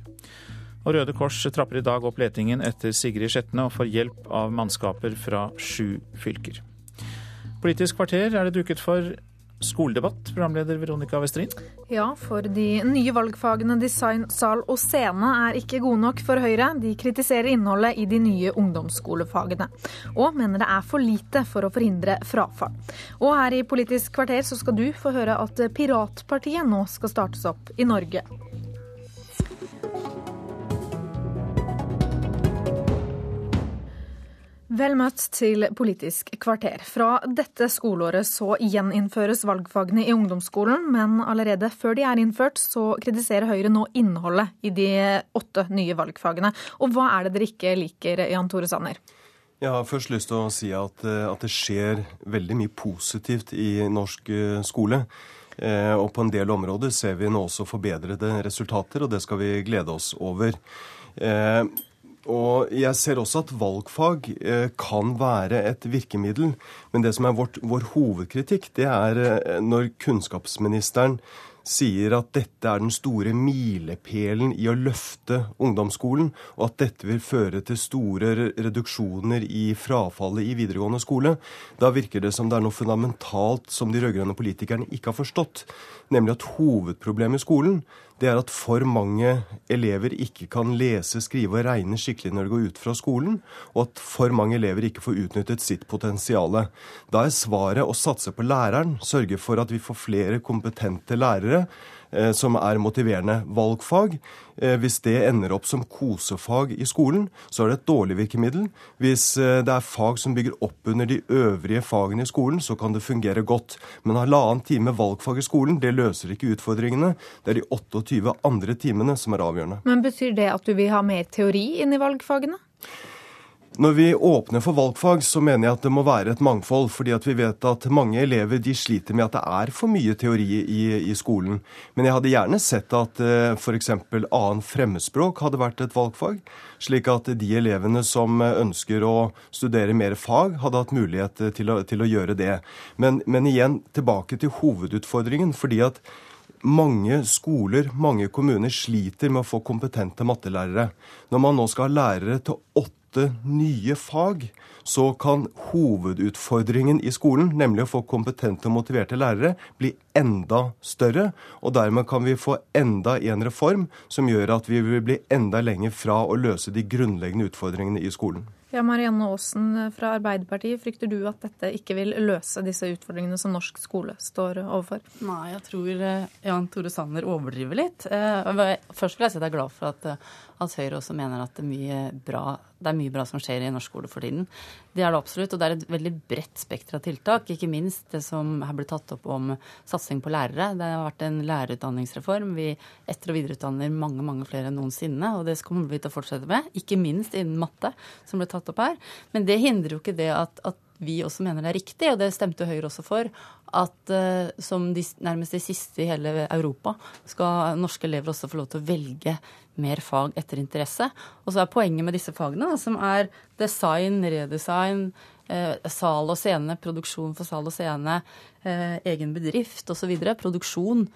Og Røde Kors trapper i dag opp letingen etter Sigrid Skjetne og får hjelp av mannskaper fra sju fylker. Politisk kvarter er det duket for skoledebatt, programleder Veronica Westrin. Ja, for de nye valgfagene design, sal og scene er ikke gode nok for Høyre. De kritiserer innholdet i de nye ungdomsskolefagene, og mener det er for lite for å forhindre frafall. Og her i Politisk kvarter så skal du få høre at Piratpartiet nå skal startes opp i Norge. Vel møtt til Politisk kvarter. Fra dette skoleåret så gjeninnføres valgfagene i ungdomsskolen, men allerede før de er innført, så kritiserer Høyre nå innholdet i de åtte nye valgfagene. Og hva er det dere ikke liker, Jan Tore Sanner? Jeg har først lyst til å si at, eh, at det skjer veldig mye positivt i norsk eh, skole. Eh, og på en del områder ser vi nå også forbedrede resultater, og det skal vi glede oss over. Og jeg ser også at valgfag eh, kan være et virkemiddel. Men det som er vårt, vår hovedkritikk, det er eh, når kunnskapsministeren sier at dette er den store milepælen i å løfte ungdomsskolen, og at dette vil føre til store reduksjoner i frafallet i videregående skole. Da virker det som det er noe fundamentalt som de rød-grønne politikerne ikke har forstått. Nemlig at hovedproblemet i skolen det er at for mange elever ikke kan lese, skrive og regne skikkelig når de går ut fra skolen, og at for mange elever ikke får utnyttet sitt potensial. Da er svaret å satse på læreren, sørge for at vi får flere kompetente lærere som er motiverende valgfag. Eh, hvis det ender opp som kosefag i skolen, så er det et dårlig virkemiddel. Hvis eh, det er fag som bygger opp under de øvrige fagene i skolen, så kan det fungere godt. Men halvannen time valgfag i skolen, det løser ikke utfordringene. Det er de 28 andre timene som er avgjørende. Men Betyr det at du vil ha mer teori inn i valgfagene? Når vi åpner for valgfag, så mener jeg at det må være et mangfold. fordi at vi vet at mange elever de sliter med at det er for mye teori i, i skolen. Men jeg hadde gjerne sett at uh, f.eks. annen fremmedspråk hadde vært et valgfag. Slik at de elevene som ønsker å studere mer fag, hadde hatt mulighet til å, til å gjøre det. Men, men igjen tilbake til hovedutfordringen. fordi at mange skoler, mange kommuner sliter med å få kompetente mattelærere. Når man nå skal ha lærere til åtte åtte nye fag, så kan hovedutfordringen i skolen, nemlig å få kompetente og motiverte lærere, bli enda større. Og dermed kan vi få enda en reform som gjør at vi vil bli enda lenger fra å løse de grunnleggende utfordringene i skolen. Ja, Marianne Aasen fra Arbeiderpartiet, frykter du at dette ikke vil løse disse utfordringene som norsk skole står overfor? Nei, jeg tror eh, Jan Tore Sanner overdriver litt. Eh, først vil jeg si at jeg er glad for at, eh, at Høyre også mener at det er mye bra det er mye bra som skjer i norsk skole for tiden. Det er det absolutt. Og det er et veldig bredt spekter av tiltak. Ikke minst det som har blitt tatt opp om satsing på lærere. Det har vært en lærerutdanningsreform. Vi etter- og videreutdanner mange mange flere enn noensinne. Og det kommer vi til å fortsette med. Ikke minst innen matte, som ble tatt opp her. Men det hindrer jo ikke det at, at vi også mener det er riktig, og det stemte Høyre også for, at uh, som de, nærmest de siste i hele Europa skal norske elever også få lov til å velge mer fag etter interesse. Og så er poenget med disse fagene, da, som er design, redesign, eh, sal og scene, produksjon for sal og scene, eh, egen bedrift osv. Produksjon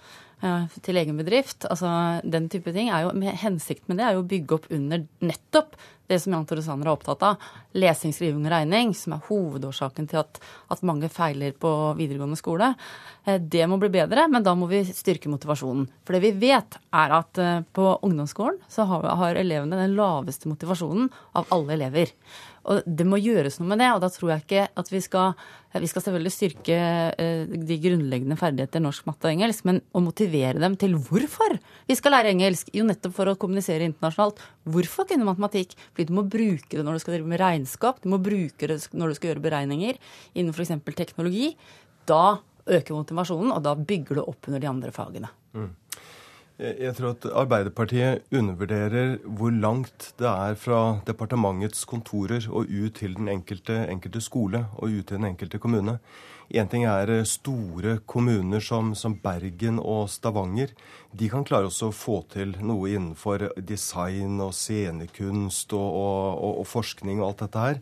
eh, til egen bedrift. Altså den type ting. er jo, med, Hensikten med det er jo å bygge opp under nettopp det som Jan Tore Sanner er opptatt av. Lesing, skriving og regning, som er hovedårsaken til at, at mange feiler på videregående skole. Eh, det må bli bedre, men da må vi styrke motivasjonen. For det vi vet, er at eh, på ungdomsskolen så har, har elevene den laveste motivasjonen av alle elever. Og det må gjøres noe med det, og da tror jeg ikke at vi skal Vi skal selvfølgelig styrke eh, de grunnleggende ferdigheter norsk, matte og engelsk, men å motivere dem til hvorfor vi skal lære engelsk. Jo, nettopp for å kommunisere internasjonalt. Hvorfor kunne matematikk? Fordi du må bruke det når du skal drive med regnskap, du må bruke det når du skal gjøre beregninger innen f.eks. teknologi. Da øker motivasjonen, og da bygger du opp under de andre fagene. Mm. Jeg tror at Arbeiderpartiet undervurderer hvor langt det er fra departementets kontorer og ut til den enkelte, enkelte skole og ut til den enkelte kommune. Én ting er eh, store kommuner som, som, Bergen og Stavanger. De kan klare også å få til noe innenfor design og scenekunst og, og, og forskning og alt dette her.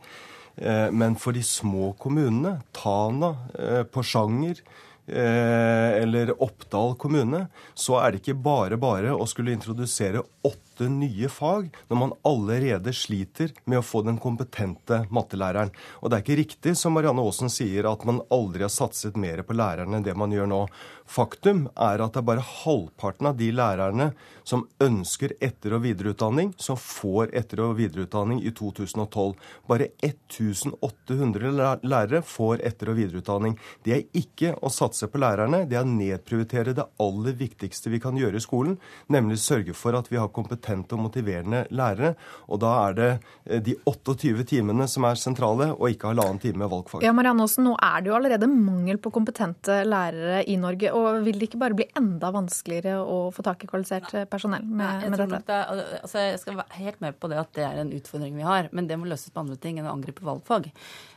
Eh, men for de små kommunene, Tana, eh, Porsanger, eller Oppdal kommune, så er det ikke bare bare å skulle introdusere åtte nye fag når man allerede sliter med å få den kompetente mattelæreren. Og det er ikke riktig som Marianne Aasen sier, at man aldri har satset mer på lærerne enn det man gjør nå. Faktum er at det er bare halvparten av de lærerne som ønsker etter- og videreutdanning, som får etter- og videreutdanning i 2012. Bare 1800 lærere får etter- og videreutdanning. Det er ikke å satse på lærerne, det er å nedprioritere det aller viktigste vi kan gjøre i skolen, nemlig sørge for at vi har kompetente og motiverende lærere. Og da er det eh, de 28 timene som er sentrale, og ikke halvannen time valgfag. Ja, Marianne Aasen, nå er det jo allerede mangel på kompetente lærere i Norge. og Vil det ikke bare bli enda vanskeligere å få tak i kvalifisert personell? med, med dette? Det, altså jeg skal være helt med på det at det er en utfordring vi har, men det må løses på andre ting enn å angripe valgfag.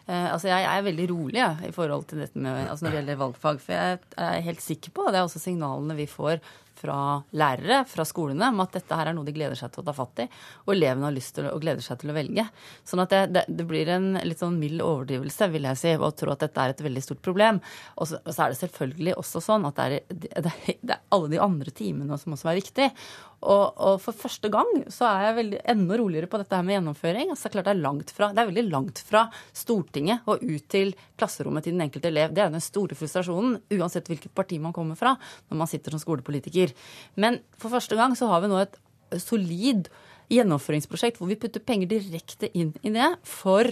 Eh, altså jeg, jeg, er veldig rolig ja, i forhold til dette med, altså når det gjelder valgfag. For jeg er helt sikker på, og det er også signalene vi får fra lærere, fra skolene, om at dette her er noe de gleder seg til å ta fatt i. Og elevene har lyst til og gleder seg til å velge. Sånn at det, det, det, blir en litt sånn mild overdrivelse, vil jeg si, å tro at dette er et veldig stort problem. Og så, og så er det selvfølgelig også sånn at det er, det er alle de andre timene som også er viktig. Og, og, for første gang så er jeg veldig, enda roligere på dette her med gjennomføring. Altså, klart det, er langt fra, det er veldig langt fra Stortinget og ut til klasserommet til den enkelte elev. Det er den store frustrasjonen, uansett hvilket parti man kommer fra, når man sitter som skolepolitiker. Men for første gang så har vi nå et solid gjennomføringsprosjekt hvor vi putter penger direkte inn i det for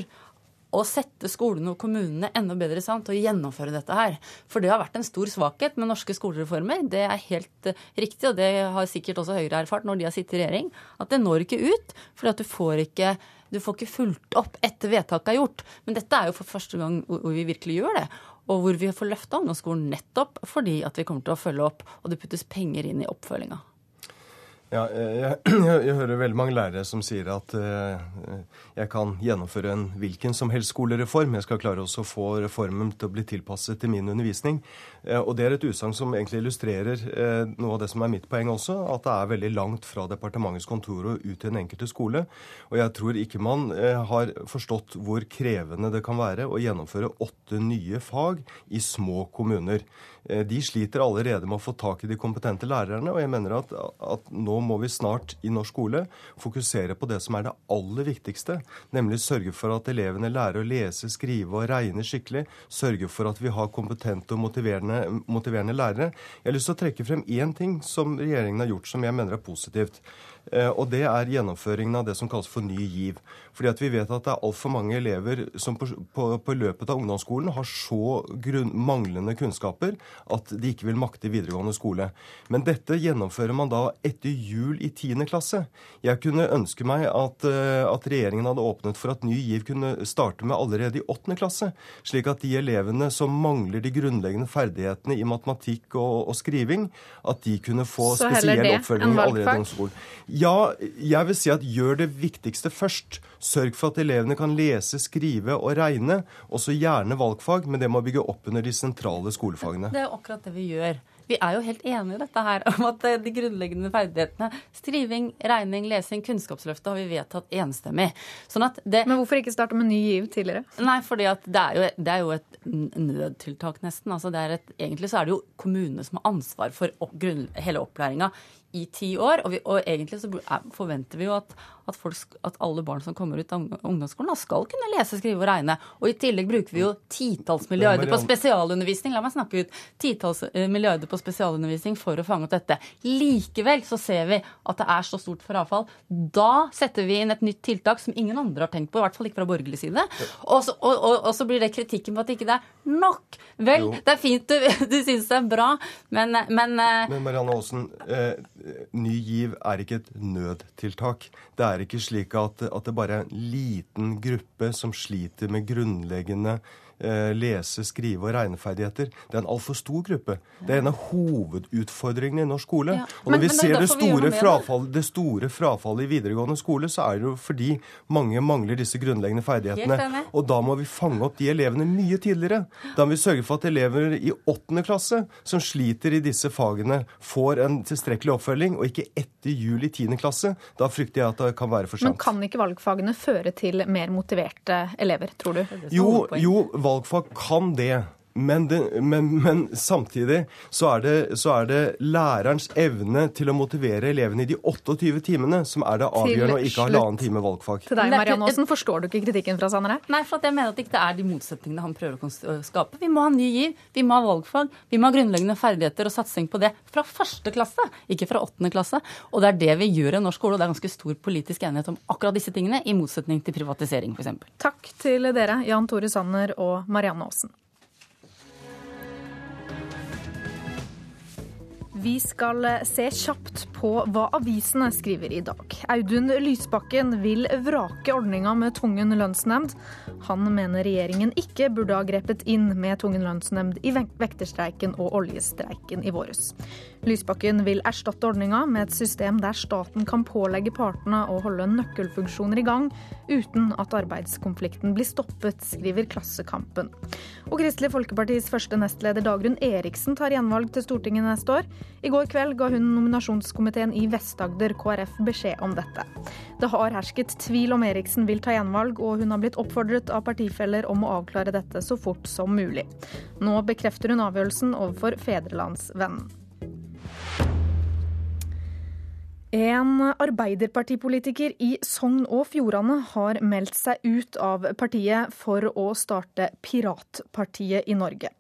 å sette skolene og kommunene enda bedre i til å gjennomføre dette her. For det har vært en stor svakhet med norske skolereformer. Det er helt uh, riktig, og det har sikkert også Høyre erfart når de har sittet i regjering, at det når ikke ut. fordi at du får ikke du får ikke fulgt opp etter vedtaket er gjort. Men dette er jo for første gang hvor vi virkelig gjør det. Og hvor vi får løfta ungdomsskolen nettopp fordi at vi kommer til å følge opp, og det puttes penger inn i oppfølginga. Ja, jeg, *clears throat* jeg, jeg, hører veldig mange lærere som sier at eh, jeg kan gjennomføre en hvilken som helst skolereform. Jeg skal klare også å få reformen til å bli tilpasset til min undervisning. Eh, og det er et utsagn som egentlig illustrerer eh, noe av det som er mitt poeng også, at det er veldig langt fra departementets kontor og ut til den enkelte skole. Og jeg tror ikke man har forstått hvor krevende det kan være å gjennomføre åtte nye fag i små kommuner. De sliter allerede med å få tak i de kompetente lærerne, og jeg mener at, at nå må vi snart i norsk skole fokusere på det som er det aller viktigste, nemlig sørge for at elevene lærer å lese, skrive og regne skikkelig. Sørge for at vi har kompetente og motiverende, motiverende lærere. Jeg har lyst til å trekke frem én ting som regjeringen har gjort som jeg mener er positivt. Eh, og det er gjennomføringen av det som kalles for Ny GIV. Fordi at vi vet at det er altfor mange elever som på, på, på, løpet av ungdomsskolen har så grunn, manglende kunnskaper at de ikke vil makte videregående skole. Men dette gjennomfører man da etter jul i 10. klasse. Jeg kunne ønske meg at, eh, at, regjeringen hadde åpnet for at Ny GIV kunne starte med allerede i 8. klasse, slik at de elevene som mangler de grunnleggende ferdighetene i matematikk og, og skriving, at de kunne få spesiell oppfølging allerede i ungdomsskolen. Ja, jeg vil si at gjør det viktigste først. Sørg for at elevene kan lese, skrive og regne, også gjerne valgfag, men det må bygge opp under de sentrale skolefagene. Det er akkurat det vi gjør. Vi er jo helt enige i dette her, om at de grunnleggende ferdighetene skriving, regning, lesing, Kunnskapsløftet har vi vedtatt enstemmig. Sånn det, Men hvorfor ikke starte med Ny GIV tidligere? Nei, fordi det er, jo, det, er jo, et nødtiltak, nesten. Altså et, egentlig så er det jo kommunene som har ansvar for opp, grunn, hele opplæringa i ti år. Og, vi, og egentlig så forventer vi jo at, at, folk, at, alle barn som kommer ut av ungdomsskolen, skal kunne lese, skrive og regne. Og i tillegg bruker vi jo titalls milliarder på spesialundervisning. La meg snakke ut. Titalls eh, milliarder på spesialundervisning for å fange opp dette. Likevel så ser vi at det er så stort frafall. Da setter vi inn et nytt tiltak som ingen andre har tenkt på, i hvert fall ikke fra borgerlig side. Og så, og, og, og så blir det kritikken på at ikke det er nok. Vel, jo. det er fint du, *laughs* du syns det er bra, men Men, eh, men Marianne Aasen, eh, Ny GIV er ikke et nødtiltak. Det er ikke slik at, at det bare er en liten gruppe som sliter med grunnleggende lese-, skrive- og regneferdigheter. Det er en altfor stor gruppe. Det er en av hovedutfordringene i norsk skole. Ja. Og når men, vi men ser det store, frafall, det store, frafallet i videregående skole, så er det jo fordi mange mangler disse grunnleggende ferdighetene. Og da må vi fange opp de elevene mye tidligere. Da må vi sørge for at elever i åttende klasse som sliter i disse fagene, får en tilstrekkelig oppfølging, og ikke etter jul i tiende klasse. Da frykter jeg at det kan være for sent. Men kan ikke valgfagene føre til mer motiverte elever, tror du? Jo, jo valgfag kan det. Men, det, men, men, samtidig så er, det, så er, det, lærerens evne til å motivere elevene i de 28 timene som er det avgjørende, og ikke halvannen time valgfag. Til deg, Marianne Aasen, forstår du ikke kritikken fra Sanner? Nei, for jeg mener at det ikke er de motsetningene han prøver å skape. Vi må ha ny giv, vi må ha valgfag, vi må ha grunnleggende ferdigheter og satsing på det fra første klasse, ikke fra åttende klasse. Og det er det vi gjør i norsk skole, og det er ganske stor politisk enighet om akkurat disse tingene, i motsetning til privatisering, f.eks. Takk til dere, Jan Tore Sanner og Marianne Aasen. Vi skal se kjapt på hva avisene skriver i dag. Audun Lysbakken vil vrake ordninga med tvungen lønnsnemnd. Han mener regjeringen ikke burde ha grepet inn med tvungen lønnsnemnd i vekterstreiken og oljestreiken i våres. Lysbakken vil erstatte ordninga med et system der staten kan pålegge partene å holde nøkkelfunksjoner i gang uten at arbeidskonflikten blir stoppet, skriver Klassekampen. Og Kristelig Folkepartis første nestleder Dagrun Eriksen tar gjenvalg til Stortinget neste år. I går kveld ga hun nominasjonskomiteen i Vest-Agder KrF beskjed om dette. Det har hersket tvil om Eriksen vil ta gjenvalg, og hun har blitt oppfordret av partifeller om å avklare dette så fort som mulig. Nå bekrefter hun avgjørelsen overfor Fedrelandsvennen. En arbeiderpartipolitiker i Sogn og Fjordane har meldt seg ut av partiet for å starte Piratpartiet i Norge.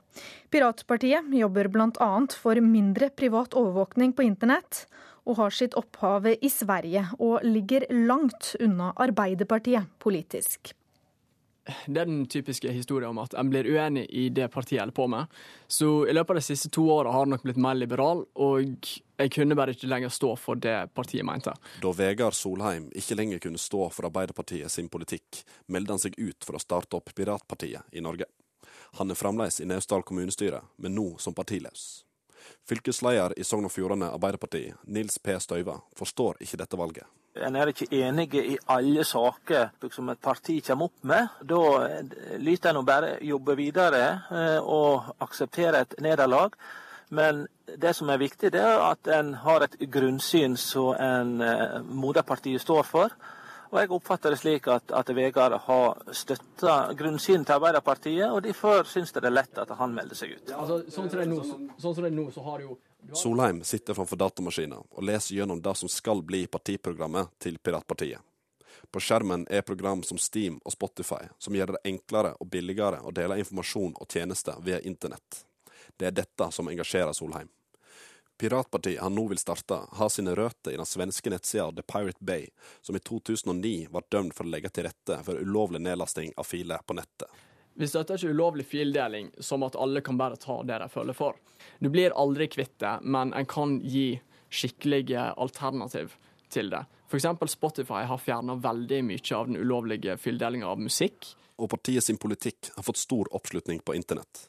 Piratpartiet jobber bl.a. for mindre privat overvåkning på internett, og har sitt opphav i Sverige, og ligger langt unna Arbeiderpartiet politisk. Det er den typiske historien om at en blir uenig i det partiet holder på med. Så i løpet av de siste to åra har jeg nok blitt mer liberal, og jeg kunne bare ikke lenger stå for det partiet mente. Da Vegard Solheim ikke lenger kunne stå for Arbeiderpartiet sin politikk, meldte han seg ut for å starte opp Piratpartiet i Norge. Han er fremdeles i Naustdal kommunestyre, men nå som partiløs. Fylkesleder i Sogn og Fjordane Arbeiderparti, Nils P. Støyva, forstår ikke dette valget. En er ikke enige i alle saker som et parti kommer opp med. Da lyter en bare jobbe videre eh, og akseptere et nederlag. Men det som er viktig, det er at en har et grunnsyn som en eh, moderpartiet står for. Og jeg oppfatter det slik at, at Vegard har støtta grunnsynet til Arbeiderpartiet, og derfor syns det er lett at han melder seg ut. Ja, altså, sånn, som det er nå, sånn som det er nå, så har jo Solheim sitter framfor datamaskinen og leser gjennom det som skal bli partiprogrammet til Piratpartiet. På skjermen er program som Steam og Spotify, som gjør det enklere og billigere å dele informasjon og tjenester via internett. Det er dette som engasjerer Solheim. Piratpartiet han nå vil starte, har sine røtter i den svenske nettsida The Pirate Bay, som i 2009 ble dømt for å legge til rette for ulovlig nedlasting av filer på nettet. Vi støtter ikke ulovlig fildeling som at alle kan bare ta det de føler for. Du blir aldri kvitt det, men en kan gi skikkelige alternativ til det. F.eks. Spotify har fjerna veldig mye av den ulovlige fildelinga av musikk. Og partiet sin politikk har fått stor oppslutning på internett.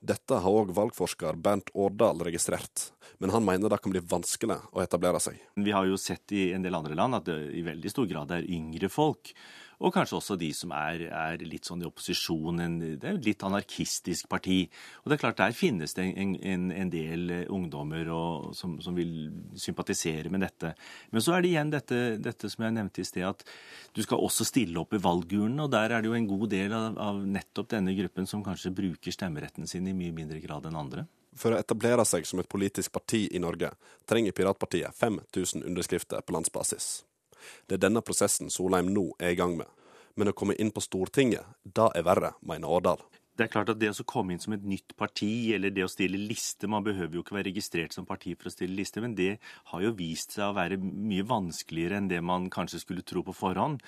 Dette har òg valgforsker Bernt Årdal registrert, men han mener det kan bli vanskelig å etablere seg. Vi har jo sett i en del andre land at det i veldig stor grad er yngre folk og kanskje også de som er, er litt sånn i opposisjon. En, det er et litt anarkistisk parti. Og det er klart, der finnes det en, en, en del ungdommer og, som, som, vil sympatisere med dette. Men så er det igjen dette, dette som jeg nevnte i sted, at du skal også stille opp i valgurnene. Og der er det jo en god del av, av nettopp denne gruppen som kanskje bruker stemmeretten sin i mye mindre grad enn andre. For å etablere seg som et politisk parti i Norge trenger Piratpartiet 5000 underskrifter på landsbasis. Det er denne prosessen Solheim nå er i gang med. Men å komme inn på Stortinget, da er verre, mener Årdal. Det er klart at det å komme inn som et nytt parti, eller det å stille liste Man behøver jo ikke være registrert som parti for å stille liste, men det har jo vist seg å være mye vanskeligere enn det man kanskje skulle tro på forhånd.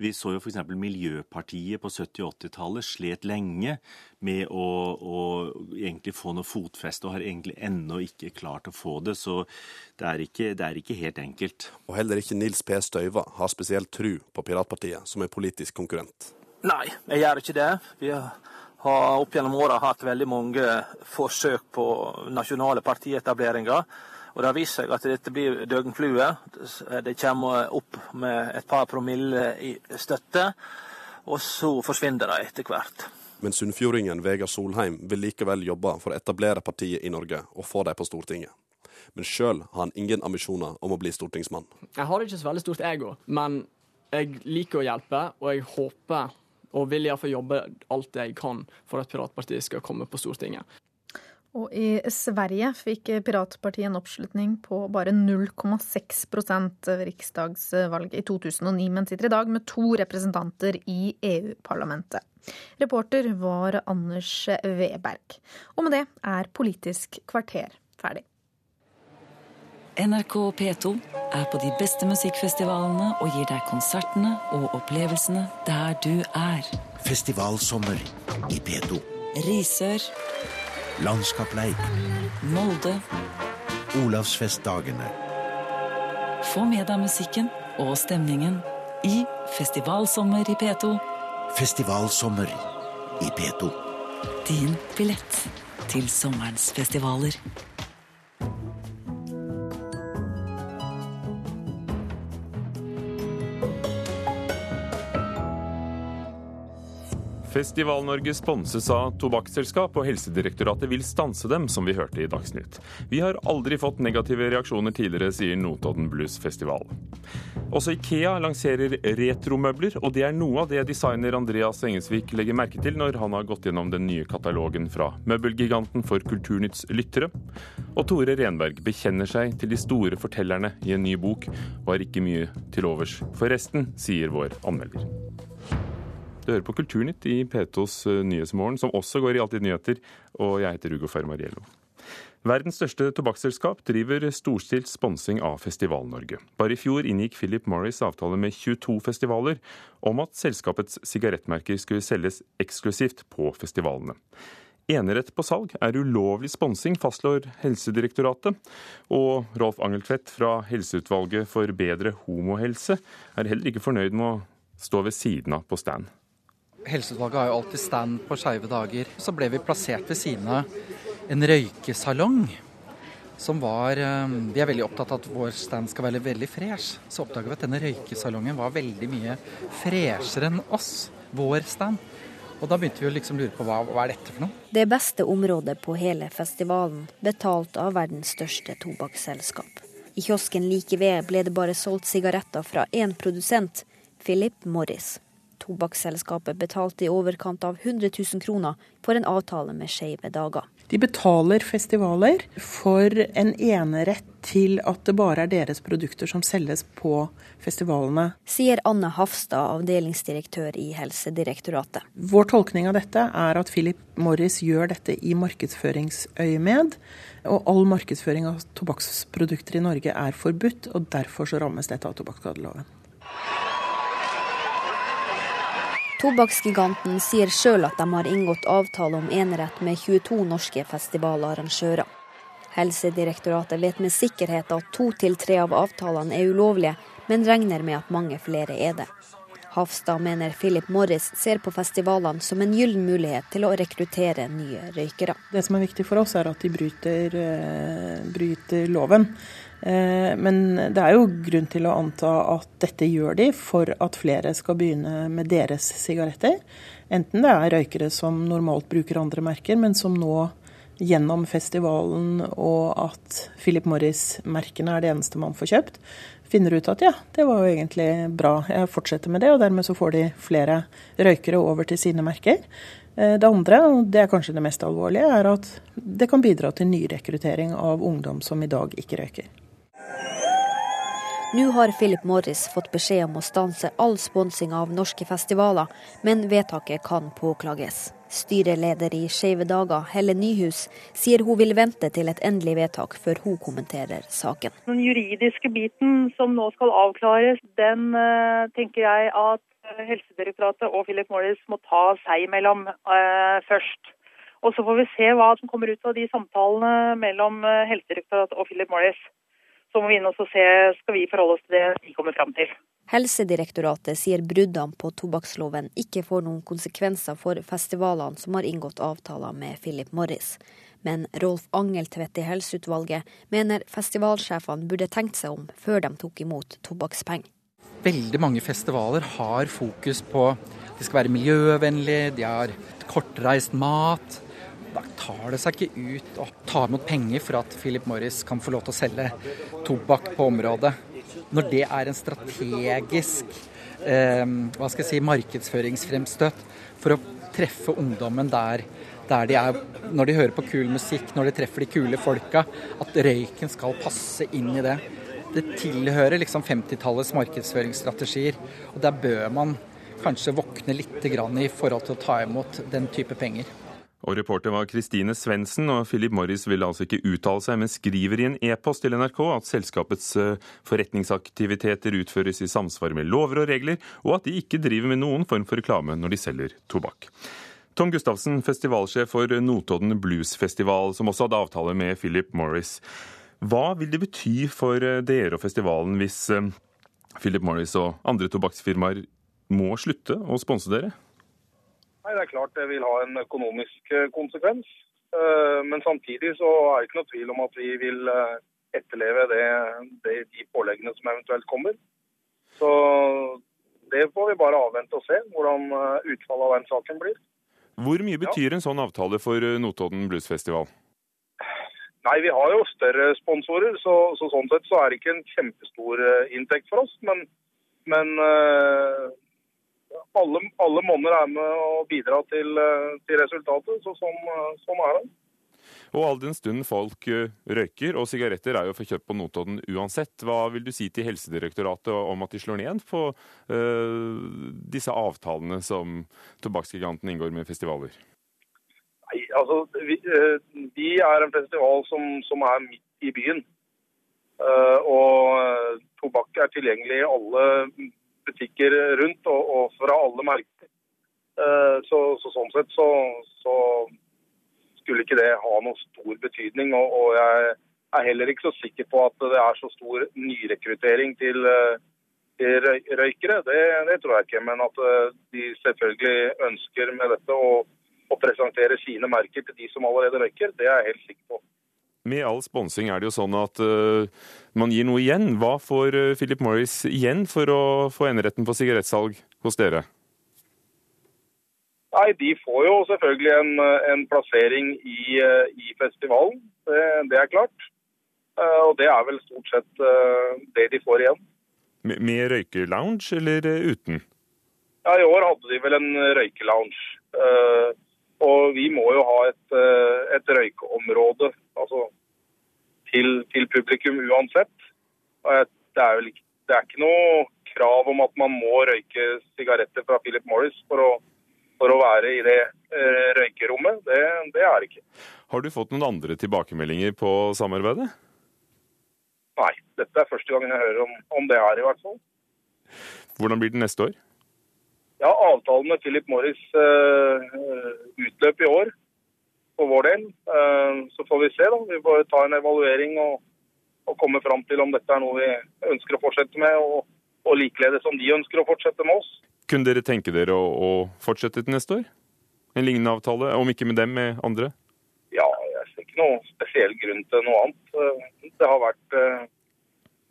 Vi så jo f.eks. Miljøpartiet på 70- og 80-tallet slet lenge med å, å, egentlig få noe fotfeste, og har egentlig ennå ikke klart å få det. Så det er, ikke, det er ikke helt enkelt. Og heller ikke Nils P. Støyva har spesielt tru på Piratpartiet som en politisk konkurrent. Nei, jeg gjør ikke det. Vi har har opp gjennom åra hatt veldig mange forsøk på nasjonale partietableringer. Og Det har vist seg at dette blir døgnflue. Det kommer opp med et par promille i støtte, og så forsvinner de etter hvert. Men sunnfjordingen Vegard Solheim vil likevel jobbe for å etablere partiet i Norge og få dem på Stortinget. Men sjøl har han ingen ambisjoner om å bli stortingsmann. Jeg har ikke så veldig stort ego, men jeg liker å hjelpe, og jeg håper og vil iallfall jobbe alt jeg kan for at Piratpartiet skal komme på Stortinget. Og i Sverige fikk Piratpartiet en oppslutning på bare 0,6 ved riksdagsvalget i 2009, men sitter i dag med to representanter i EU-parlamentet. Reporter var Anders Weberg. Og med det er Politisk kvarter ferdig. NRK P2 er på de beste musikkfestivalene og gir deg konsertene og opplevelsene der du er. Festivalsommer i P2. Risør. Landskapleik. Molde. Olavsfestdagene. Få med deg musikken og stemningen i Festivalsommer i P2. Festivalsommer i P2. Din billett til sommerens festivaler. Festival-Norge sponses av tobakksselskap, og Helsedirektoratet vil stanse dem, som vi hørte i Dagsnytt. Vi har aldri fått negative reaksjoner tidligere, sier Notodden Blues Festival. Også Ikea lanserer retromøbler, og det er noe av det designer Andreas Engesvik legger merke til når han har gått gjennom den nye katalogen fra møbelgiganten for Kulturnytts lyttere. Og Tore Renberg bekjenner seg til de store fortellerne i en ny bok, og har ikke mye til overs for resten, sier vår anmelder. Du hører på Kulturnytt i P2s eh, Nyhetsmorgen, som også går i Alltid nyheter, og jeg heter Ugo Fermariello. Verdens største tobakksselskap driver storstilt sponsing av Festival-Norge. Bare i fjor inngikk Philip Morris avtale med 22 festivaler om at selskapets sigarettmerker skulle selges eksklusivt på festivalene. Enerett på salg er ulovlig sponsing, fastslår Helsedirektoratet. Og Rolf Angeltvedt fra Helseutvalget for bedre homohelse er heller ikke fornøyd med å stå ved siden av på stand. Helseutvalget har jo alltid stand på skeive dager. Så ble vi plassert ved siden av en røykesalong. Som var eh, Vi er veldig opptatt av at vår stand skal være veldig fresh. Så oppdaga vi at denne røykesalongen var veldig mye freshere enn oss. Vår stand. Og da begynte vi å liksom lure på hva, hva er dette for noe? Det beste området på hele festivalen, betalt av verdens største tobakksselskap. I kiosken like ved ble det bare solgt sigaretter fra én produsent, Philip Morris. Tobakksselskapet betalte i overkant av 100 000 kroner for en avtale med Skeive dager. De betaler festivaler for en enerett til at det bare er deres produkter som selges på festivalene. Sier Anne Hafstad, avdelingsdirektør i Helsedirektoratet. Vår tolkning av dette er at Philip Morris gjør dette i markedsføringsøyemed. Og all markedsføring av tobakksprodukter i Norge er forbudt, og derfor så rammes dette av tobakksskadeloven. Tobakksgiganten sier sjøl at de har inngått avtale om enerett med 22 norske festivalarrangører. Helsedirektoratet vet med sikkerhet at to til tre av avtalene er ulovlige, men regner med at mange flere er det. Hafstad mener Philip Morris ser på festivalene som en gyllen mulighet til å rekruttere nye røykere. Det som er viktig for oss, er at de bryter, uh, bryter loven. Uh, men det er jo grunn til å anta at dette gjør de for at flere skal begynne med deres sigaretter. Enten det er røykere som normalt bruker andre merker, men som nå gjennom festivalen og at Philip Morris-merkene er det eneste man får kjøpt, finner ut at ja, det var jo egentlig bra, jeg fortsetter med det. Og dermed så får de flere røykere over til sine merker. Eh, det andre, og det er kanskje det mest alvorlige, er at det kan bidra til nyrekruttering av ungdom som i dag ikke røyker. Nå har Philip Morris fått beskjed om å stanse all sponsing av norske festivaler, men vedtaket kan påklages. Styreleder i Skeive dager, Helle Nyhus, sier hun vil vente til et endelig vedtak før hun kommenterer saken. Den juridiske biten som nå skal avklares, den uh, tenker jeg at eh, Helsedirektoratet og Philip Morris må ta seg imellom eh, først. Og Så får vi se hva som kommer ut av de samtalene mellom Helsedirektoratet og Philip Morris. Så må vi inn og se, skal vi forholde oss til det de kommer fram til. Helsedirektoratet sier bruddene på tobakksloven ikke får noen konsekvenser for festivalene som har inngått avtaler med Philip Morris. Men Rolf Angeltvedt i Helseutvalget mener festivalsjefene burde tenkt seg om før de tok imot tobakkspenger. Veldig mange festivaler har fokus på de skal være miljøvennlige, de har kortreist mat. Da tar det seg ikke ut å ta imot penger for at Philip Morris kan få lov til å selge tobakk på området når det er en strategisk eh, hva skal jeg si, markedsføringsfremstøt for å treffe ungdommen der, der de er, når de hører på kul musikk, når de treffer de kule folka, at røyken skal passe inn i det. Det tilhører liksom 50-tallets markedsføringsstrategier, og der bør man kanskje våkne litt i forhold til å ta imot den type penger. Og reporter var Kristine Svendsen, og Philip Morris vil altså ikke uttale seg, men skriver i en e-post til NRK at selskapets eh, forretningsaktiviteter utføres i samsvar med lover og regler, og at de ikke driver med noen form for reklame når de selger tobakk. Tom Gustavsen, festivalsjef for Notodden Bluesfestival, som også hadde avtale med Philip Morris. Hva vil det bety for eh, dere og festivalen hvis eh, Philip Morris og andre tobakksfirmaer må slutte å sponse dere? Nei, Det er klart det vil ha en økonomisk eh, konsekvens. Eh, men samtidig så er det ikke noe tvil om at vi vil eh, etterleve det, det, de påleggene som eventuelt kommer. Så det får vi bare avvente og se, hvordan utfallet av den saken blir. Hvor mye betyr ja. en sånn avtale for Notodden Bluesfestival? Nei, Vi har jo større sponsorer, så, så, sånn sett så er det ikke en kjempestor inntekt for oss. Men, men alle, alle monner er med å bidra til, eh, til resultatet. Så sånn, eh, sånn, er det. Og all den stund folk eh, røyker, og sigaretter er jo for kjøpt på Notodden uansett, hva vil du si til Helsedirektoratet om at de slår ned på uh, disse avtalene som tobakksgiganten inngår med festivaler? Nei, altså, vi, vi er en festival som, som er midt i byen. Uh, og tobakk er tilgjengelig i alle butikker rundt, og, og fra alle merker. Eh, så, så, sånn sett så, så, skulle ikke det ha noen stor betydning. Og, og, jeg er heller ikke så sikker på at det er så stor nyrekruttering til, eh, til røykere. Det, det, tror jeg ikke. Men at eh, de selvfølgelig ønsker med dette å, å presentere sine merker til de som allerede røyker, det er jeg helt sikker på. Med all sponsing er det jo sånn at uh, man gir noe igjen. Hva får uh, Philip Morris igjen for å få eneretten på sigarettsalg hos dere? Nei, De får jo selvfølgelig en, en plassering i, uh, i festivalen. Det, det, er klart. og det er vel stort sett det de får igjen. Med, med røykelounge eller uten? Ja, I år hadde de vel en røykelounge. Og vi må jo ha et, et røykeområde altså, til, til, publikum uansett. Det er, jo, det er ikke noe krav om at man må røyke sigaretter fra Philip Morris for å, for å være i det eh, røykerommet. Det, det er det ikke. Har du fått noen andre tilbakemeldinger på samarbeidet? Nei, dette er første gangen jeg hører om, om det her, i hvert fall. Hvordan blir det neste år? Ja, Avtalen med Philip Morris uh, utløp i år. for vår del. Eh, Så får vi se. da. Vi får ta en evaluering og, og komme fram til om dette er noe vi ønsker å fortsette med, og, og likeledes om de ønsker å fortsette med oss. Kunne dere tenke dere å, å fortsette til neste år? En lignende avtale, om ikke med dem, med andre? Ja, jeg ser ikke noe spesiell grunn til noe annet. Eh, Det har vært eh,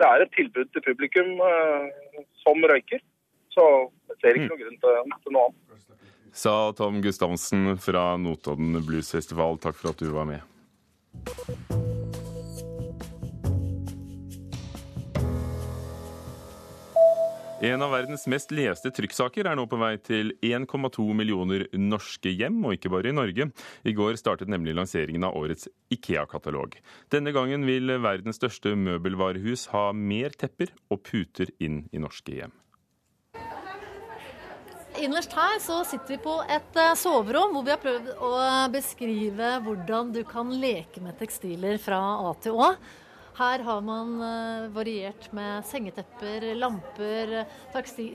Det er et tilbud til publikum eh, som røyker. Så jeg ser ikke noe grunn til, til noe annet. Sa Tom Gustavsen fra Notodden Bluesfestival. Takk for at du var med. En av verdens mest leste trykksaker er nå på vei til 1,2 millioner norske hjem, og ikke bare i Norge. I går startet nemlig lanseringen av årets Ikea-katalog. Denne gangen vil verdens største møbelvarehus ha mer tepper og puter inn i norske hjem. Innerst her så sitter vi på et eh, soverom hvor vi har prøvd å beskrive hvordan du kan leke med tekstiler fra A til Å. Her har man eh, variert med sengetepper, lamper,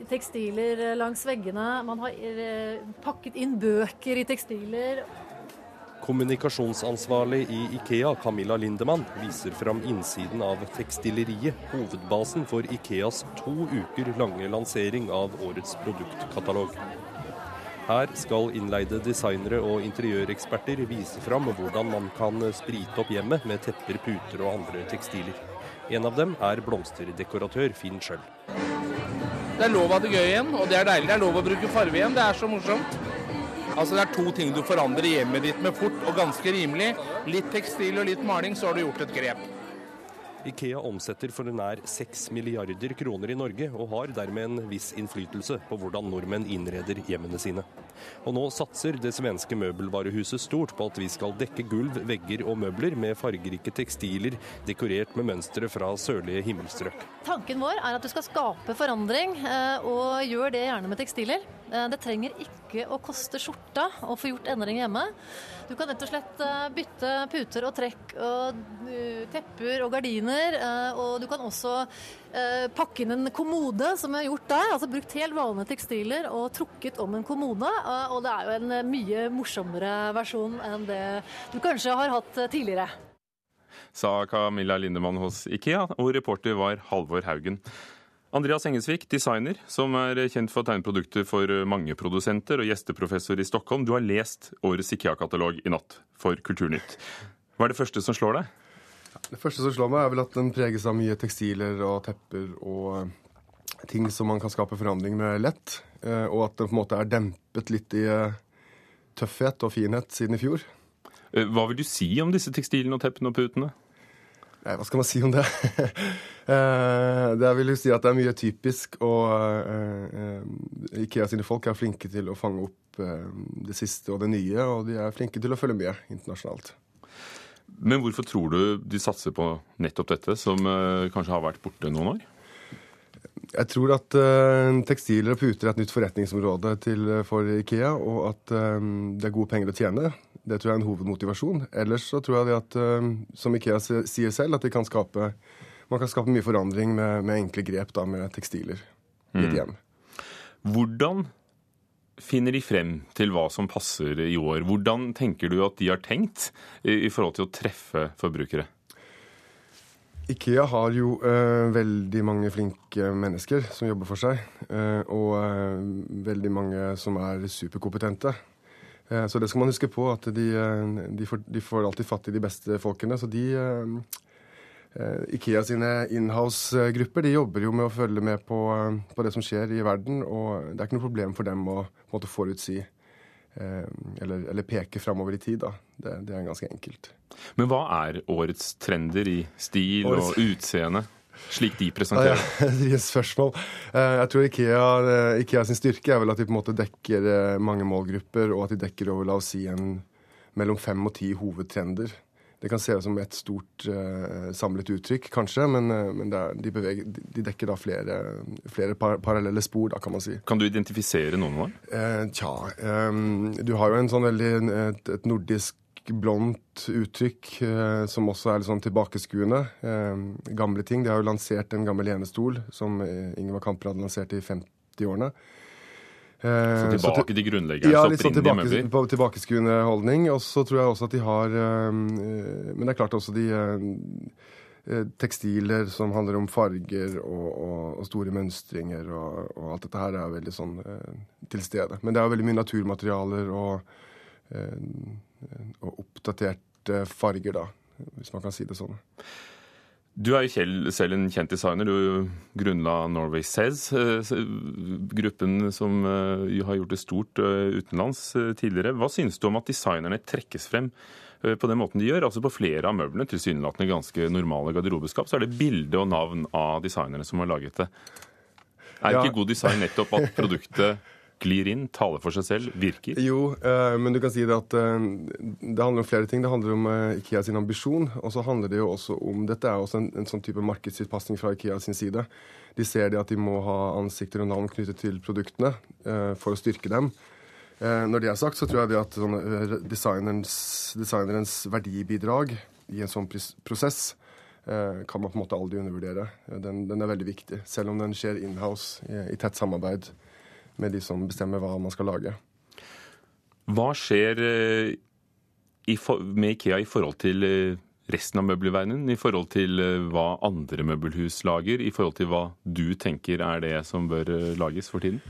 tekstiler langs veggene. Man har eh, pakket inn bøker i tekstiler. Kommunikasjonsansvarlig i Ikea, Camilla Lindemann, viser fram innsiden av Tekstileriet, hovedbasen for Ikeas to uker lange lansering av årets produktkatalog. Her skal innleide designere og interiøreksperter vise fram hvordan man kan sprite opp hjemmet med tepper, puter og andre tekstiler. En av dem er blomsterdekoratør Finn Schjøll. Det er lov å ha det gøy igjen, og det er deilig. Det er lov å bruke farve igjen. Det er så morsomt. Altså Det er to ting du forandrer hjemmet ditt med fort og ganske rimelig. Litt tekstil og litt maling, så har du gjort et grep. Ikea omsetter for nær 6 milliarder kroner i Norge, og har dermed en viss innflytelse på hvordan nordmenn innreder hjemmene sine. Og nå satser det svenske møbelvarehuset stort på at vi skal dekke gulv, vegger og møbler med fargerike tekstiler dekorert med mønstre fra sørlige himmelstrøk. Tanken vår er at du skal skape forandring, eh, og gjør det gjerne med tekstiler. Eh, Det trenger ikke å koste skjorta å få gjort endring hjemme. Du kan rett og slett eh, bytte puter og trekk og eh, tepper og gardiner. Og du kan også pakke inn en kommode som vi har gjort der. Altså brukt helt vanlige tekstiler og trukket om en kommode. Og det er jo en mye morsommere versjon enn det du kanskje har hatt tidligere. Sa Camilla Lindemann hos Ikea, og reporter var Halvor Haugen. Andreas Engesvik, designer, som er kjent for å tegne produkter for mange produsenter, og gjesteprofessor i Stockholm. Du har lest årets Ikea-katalog i natt for Kulturnytt. Hva er det første som slår deg? Det første som slår meg, er vel at den preges av mye tekstiler og tepper og eh, ting som man kan skape forandring med lett. eh, Og at den på en måte er dempet litt i eh, tøffhet og finhet siden i fjor. Eh, Hva vil du si om disse tekstilene og teppene og putene? Nei, hva skal man si om det? *laughs* Eh, det vil jo si at det er mye typisk, og eh, eh, Ikea sine folk er flinke til å fange opp det siste og det nye, og de er flinke til å følge med internasjonalt. Men hvorfor tror du de satser på nettopp dette, som kanskje har vært borte noen år? Jeg tror at tekstiler og puter er et nytt forretningsområde til, for Ikea, og at det er gode penger å tjene. Det tror jeg er en hovedmotivasjon. Ellers så tror jeg det at, eh, som Ikea sier selv, at de kan skape, man kan skape mye forandring med, med enkle grep da, med tekstiler i et Mm. hjem. Hvordan finner de frem til hva som passer i år? Hvordan tenker du at de har tenkt i i forhold til å treffe forbrukere? Ikea har jo eh, veldig mange flinke mennesker som jobber for seg, eh, og eh, veldig mange som er superkompetente. Eh, så det skal man huske på, at de, eh, de, får, de får alltid fatt i de beste folkene. Så de eh, Ikea sine inhouse-grupper de jobber jo med å følge med på, på det som skjer i verden, og det er ikke noe problem for dem å på en måte forutsi eller, eller peke framover i tid. da. Det, det er ganske enkelt. Men hva er årets trender i stil Årets- og utseende, slik de presenterer? ja, det *laughs* et spørsmål. Eh, Jeg tror Ikea, eh, Ikea sin styrke er vel at de på en måte dekker eh, mange målgrupper, og at de dekker over la oss si en, mellom fem og ti hovedtrender. Det kan se ut som et stort samlet uttrykk, kanskje, men, eh, men er, de, beveger, de, de dekker da flere, flere par, parallelle spor, da, kan man si. Kan du identifisere noen av dem? Eh, tja, eh, du har jo en sånn veldig et, et nordisk blondt uttrykk eh, som også er litt sånn tilbakeskuende. Eh, gamle ting. De har jo lansert en gammel lenestol som eh, Ingvar Kamprad lanserte i 50-årene. Så tilbake tilbake til- til grunnleggerens ja, litt sånn tilbake, på- tilbakeskuende holdning. Og så tror jeg også at de har eh, eh, Men det er klart også de eh, eh, tekstiler som handler om farger og, og, og store mønstringer og, og alt dette her er veldig sånn eh, til stede. Men det er jo veldig mye naturmaterialer og, eh, og oppdaterte farger, da, hvis man kan si det sånn. Du er jo selv en kjent designer. Du grunnla Norway Says, eh, gruppen som eh, har gjort det stort eh, utenlands eh, tidligere. Hva synes du om at designerne trekkes frem eh, på den måten de gjør? Altså På flere av møblene, tilsynelatende ganske normale garderobeskap, så er det bilde og navn av designerne som har laget det. Er Ja. ikke god design nettopp at produktet glir inn, taler for seg selv, virker? Jo, eh, men du kan si det at eh, det handler om flere ting. Det handler om eh, Ikea sin ambisjon, og så handler det jo også om Dette er også en, en sånn type markedstilpasning fra Ikea sin side. De ser det at de må ha ansikter og navn knyttet til produktene for å styrke dem. Når det er sagt, så tror jeg det at sånn, designerens, designerens verdibidrag i en sånn prosess kan man på en måte aldri undervurdere. Den, den er veldig viktig, selv om den skjer inhouse i, i tett samarbeid med de som bestemmer hva man skal lage. Hva skjer eh, med Ikea i forhold til eh, resten av møbelverdenen? I forhold til eh, hva andre møbelhus lager? I forhold til hva du tenker er det som bør lages for tiden?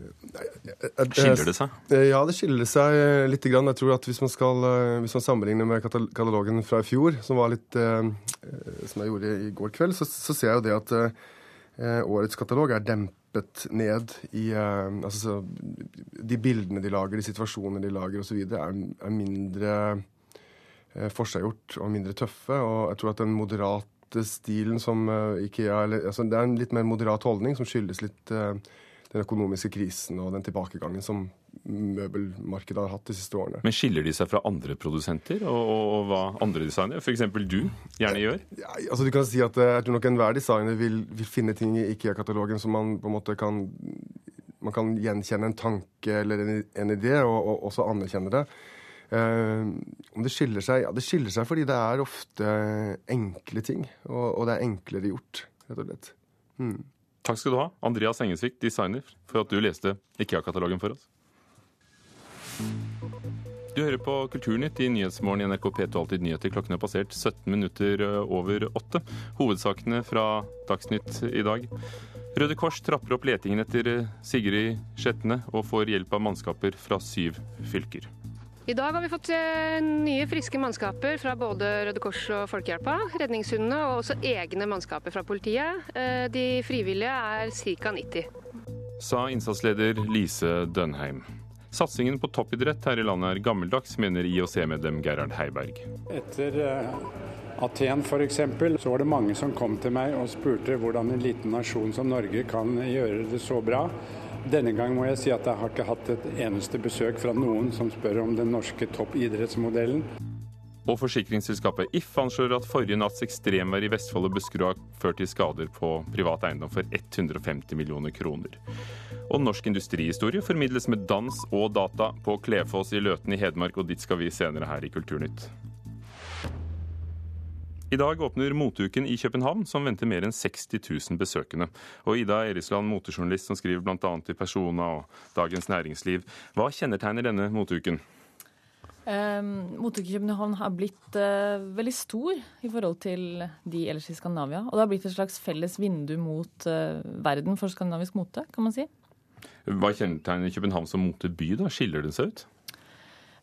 Skiller det seg? Ja, det skiller seg litt. Grann. Jeg tror at Hvis man, skal, hvis man sammenligner med katalogen fra i fjor, som var litt som jeg gjorde i går kveld, så, så ser jeg jo det at årets katalog er dempet ned i eh, altså, så, De bildene de lager, de situasjonene de lager osv., er, er mindre eh, forseggjort og mindre tøffe. Og jeg tror at den moderate stilen som eh, Ikea altså, Det er en litt mer moderat holdning som skyldes litt eh, den økonomiske krisen og den tilbakegangen som møbelmarkedet har hatt de siste årene. Men skiller de seg fra andre produsenter og, og, og hva andre designere, f.eks. du, gjerne gjør? Ja, altså du kan si at eh, Jeg tror nok enhver designer vil, vil finne ting i IKEA-katalogen som man på en måte kan man kan gjenkjenne en tanke eller en, en idé, og, og også anerkjenne det. Uh, om det skiller seg? Ja, det skiller seg fordi det er ofte enkle ting. Og, og det er enklere gjort, rett og slett. Hmm. Takk skal du ha, Andreas Engesvik, designer, for at du leste IKEA-katalogen for oss. Du hører på Kulturnytt i Nyhetsmorgen i NRK P2 Alltid nyheter. Klokken er passert 17 minutter over åtte. Hovedsakene fra Dagsnytt i dag. Røde Kors trapper opp letingen etter Sigrid Skjetne og får hjelp av mannskaper fra syv fylker. I dag har vi fått eh, nye, friske mannskaper fra både Røde Kors og Folkehjelpa. Redningshundene og også egne mannskaper fra politiet. Eh, De frivillige er ca. 90. Sa innsatsleder Lise Dønheim. Satsingen på toppidrett her i landet er gammeldags, mener IOC-medlem Gerhard Heiberg. Etter eh, Aten f.eks. så var det mange som kom til meg og spurte hvordan en liten nasjon som Norge kan gjøre det så bra. Denne gang må jeg si at jeg har ikke hatt et eneste besøk fra noen som spør om den norske toppidrettsmodellen. Og forsikringsselskapet If anslår at forrige natts ekstremvær i Vestfold og Buskerud har ført til skader på privat eiendom for 150 millioner kroner. Og norsk industrihistorie formidles med dans og data på Klefoss i Løten i Hedmark, og dit skal vi senere her i Kulturnytt. I dag åpner Moteuken i København, som venter mer enn 60 000 besøkende. Og Ida Erisland, motejournalist som skriver bl.a. i Persona og Dagens Næringsliv. Hva kjennetegner denne moteuken? I København har blitt eh, veldig stor i forhold til de ellers i Skandinavia. Og det har blitt et slags felles vindu mot eh, verden for skandinavisk mote, kan man si. Hva kjennetegner København som moteby? da? Skiller den seg ut?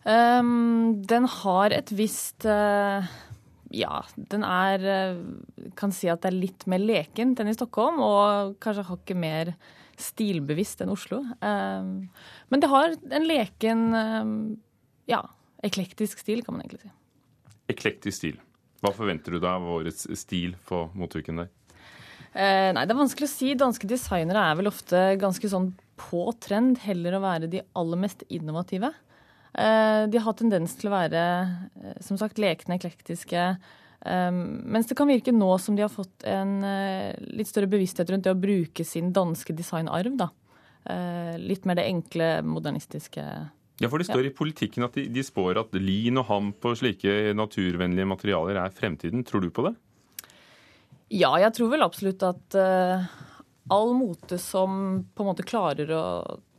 Um, den har et visst uh, Ja, den er uh, Kan si at det er litt mer lekent enn i Stockholm, og kanskje hakket mer stilbevisst enn Oslo. Um, men det har en leken um, Ja, eklektisk stil, kan man egentlig si. Eklektisk stil. Hva forventer du deg av årets stil på motuken der? Eh, nei, det er vanskelig å si. Danske designere er vel ofte ganske sånn på trend, heller å være de aller mest innovative. Eh, de har tendens til å være, eh, som sagt, lekne, eklektiske. eh, mens det kan virke nå som de har fått en eh, litt større bevissthet rundt det å bruke sin danske designarv, da. Eh, litt mer det enkle, modernistiske. Ja, for Det står i politikken at de, de spår at lin og hamp og slike naturvennlige materialer er fremtiden. Tror du på det? Ja, jeg tror vel absolutt at, uh, all mote som på en måte klarer å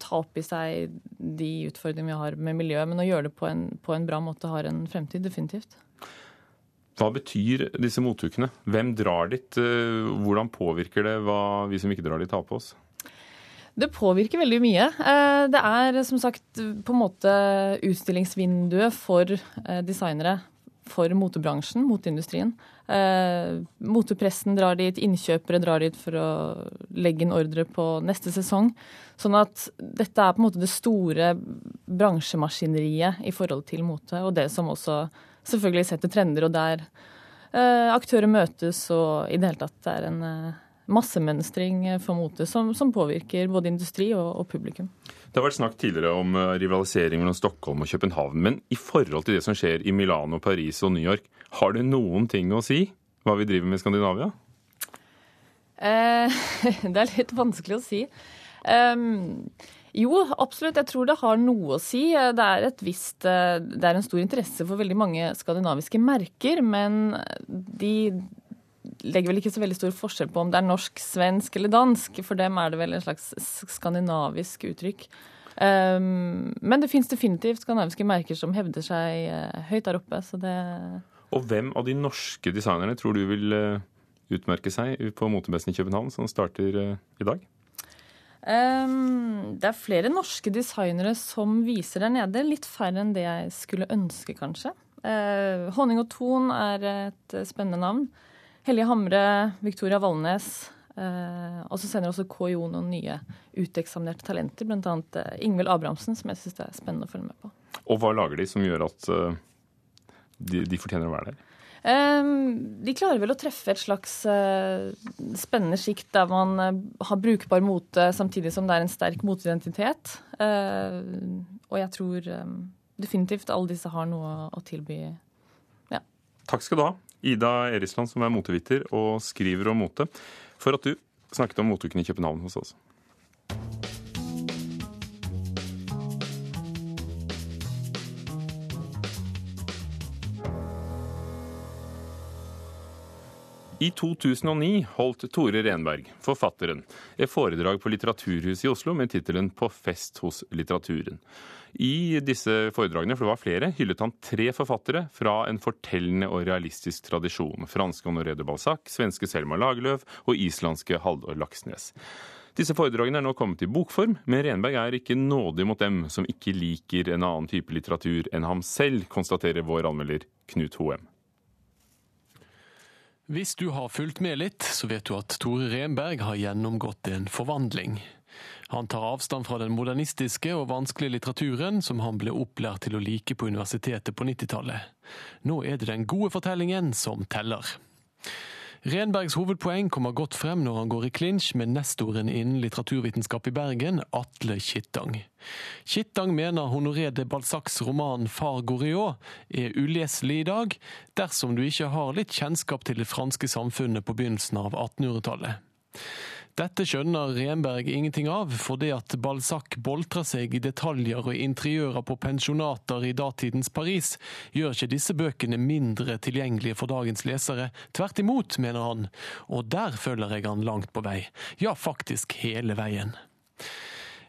ta opp i seg de utfordringene vi har med miljøet, men å gjøre det på en, på en bra måte, har en fremtid, definitivt. Hva betyr disse mottukene? Hvem drar dit? Eh, hvordan påvirker det hva vi som ikke drar dit, har på oss? Det påvirker veldig mye. Eh, det er som sagt på en måte utstillingsvinduet for eh, designere, for motebransjen, moteindustrien. Motepressen drar dit, innkjøpere drar dit for å legge inn ordre på neste sesong. Sånn at dette er på en måte det store bransjemaskineriet i forhold til mote, og det som også selvfølgelig setter trender, og der eh, aktører møtes, og i det hele tatt er en eh, massemønstring for mote som, som, påvirker både industri og, og, publikum. Det har vært snakk tidligere om eh, rivalisering mellom Stockholm og København. Men i forhold til det som skjer i Milano, Paris og New York, har det noen ting å si hva vi driver med i Skandinavia? Eh, *laughs* det er litt vanskelig å si. Um, jo, absolutt. Jeg tror det har noe å si. Det er, visst, eh, det er en stor interesse for veldig mange skandinaviske merker, men de legger vel ikke så veldig stor forskjell på om det er norsk, svensk eller dansk. For dem er det vel en slags skandinavisk uttrykk. Um, men det fins definitivt skandinaviske merker som hevder seg uh, høyt der oppe. Så det Og hvem av de norske designerne tror du vil uh, utmerke seg på motemessen i København, som starter uh, i dag? Um, det er flere norske designere som viser der nede. Litt færre enn det jeg skulle ønske, kanskje. Uh, Honning og Thon er et spennende navn. Hellige Hamre, Victoria Valnes. Uh, og så sender også KIO noen nye uteksaminerte talenter, bl.a. Uh, Ingvild Abrahamsen, som jeg syns er spennende å følge med på. Og hva lager de som gjør at uh, de, de fortjener å være der? Ehm, de klarer vel å treffe et slags eh, spennende sjikt der man eh, har brukbar mote samtidig som det er en sterk moteidentitet. Eh, og jeg tror definitivt alle disse har noe å tilby. Ja. Takk skal du ha, Ida Erisland, som er moteviter og skriver om mote, for at du snakket om moteuken i København hos oss. I 2009 holdt Tore Renberg, forfatteren, et foredrag på Litteraturhuset i Oslo med tittelen 'På fest hos litteraturen'. I disse foredragene, for det var flere, hyllet han tre forfattere fra en fortellende og realistisk tradisjon. Franske Honoré de Balzac, svenske Selma Lagerlöf og islandske Haldor Laksnes. Disse foredragene er nå kommet i bokform, men Renberg er ikke nådig mot dem som ikke liker en annen type litteratur enn ham selv, konstaterer vår anmelder Knut Hoem. Hvis du har fulgt med litt, så vet du at Tore Renberg har gjennomgått en forvandling. Han tar avstand fra den modernistiske og vanskelige litteraturen som han ble opplært til å like på universitetet på 90-tallet. Nå er det den gode fortellingen som teller. Renbergs hovedpoeng kommer godt frem når han går i klinsj med nestoren innen litteraturvitenskap i Bergen, Atle Kittang. Kittang mener Honoré de Balzacs roman 'Far Goriot' er uleselig i dag, dersom du ikke har litt kjennskap til det franske samfunnet på begynnelsen av 1800-tallet. Dette skjønner Renberg ingenting av, fordi at Balzac boltrer seg i detaljer og interiører på pensjonater i datidens Paris, gjør ikke disse bøkene mindre tilgjengelige for dagens lesere. Tvert imot, mener han, og der følger jeg han langt på vei. Ja, faktisk hele veien.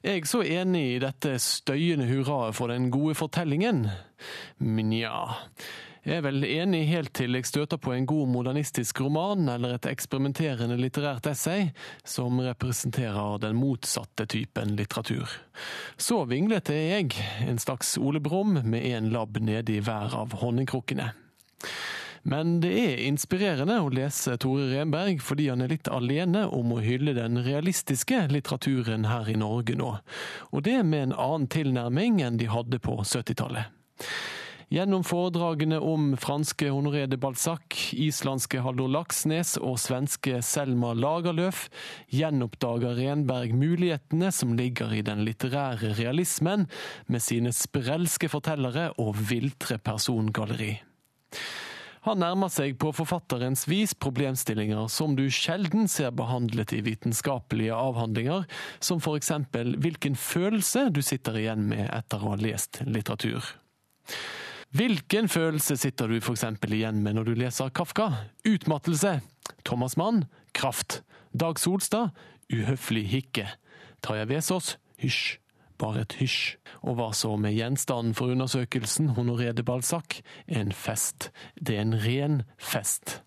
Er jeg så enig i dette støyende hurraet for den gode fortellingen? men Nja. Jeg er vel enig helt til jeg støter på en god modernistisk roman eller et eksperimenterende litterært essay som representerer den motsatte typen litteratur. Så vinglete er jeg, en slags Ole Brumm med en labb nede i hver av honningkrukkene. Men det er inspirerende å lese Tore Renberg fordi han er litt alene om å hylle den realistiske litteraturen her i Norge nå, og det med en annen tilnærming enn de hadde på 70-tallet. Gjennom foredragene om franske Honoré de Balzac, islandske Haldor Laksnes og svenske Selma Lagerlöf gjenoppdager Renberg mulighetene som ligger i den litterære realismen, med sine sprelske fortellere og viltre persongalleri. Han nærmer seg på forfatterens vis problemstillinger som du sjelden ser behandlet i vitenskapelige avhandlinger, som for eksempel hvilken følelse du sitter igjen med etter å ha lest litteratur. Hvilken følelse sitter du f.eks. igjen med når du leser Kafka? Utmattelse. Thomas Mann kraft. Dag Solstad uhøflig hikke. Tarjei Vesaas, hysj, bare et hysj. Og hva så med gjenstanden for undersøkelsen, Honoré de Balzac? En fest. Det er en ren fest.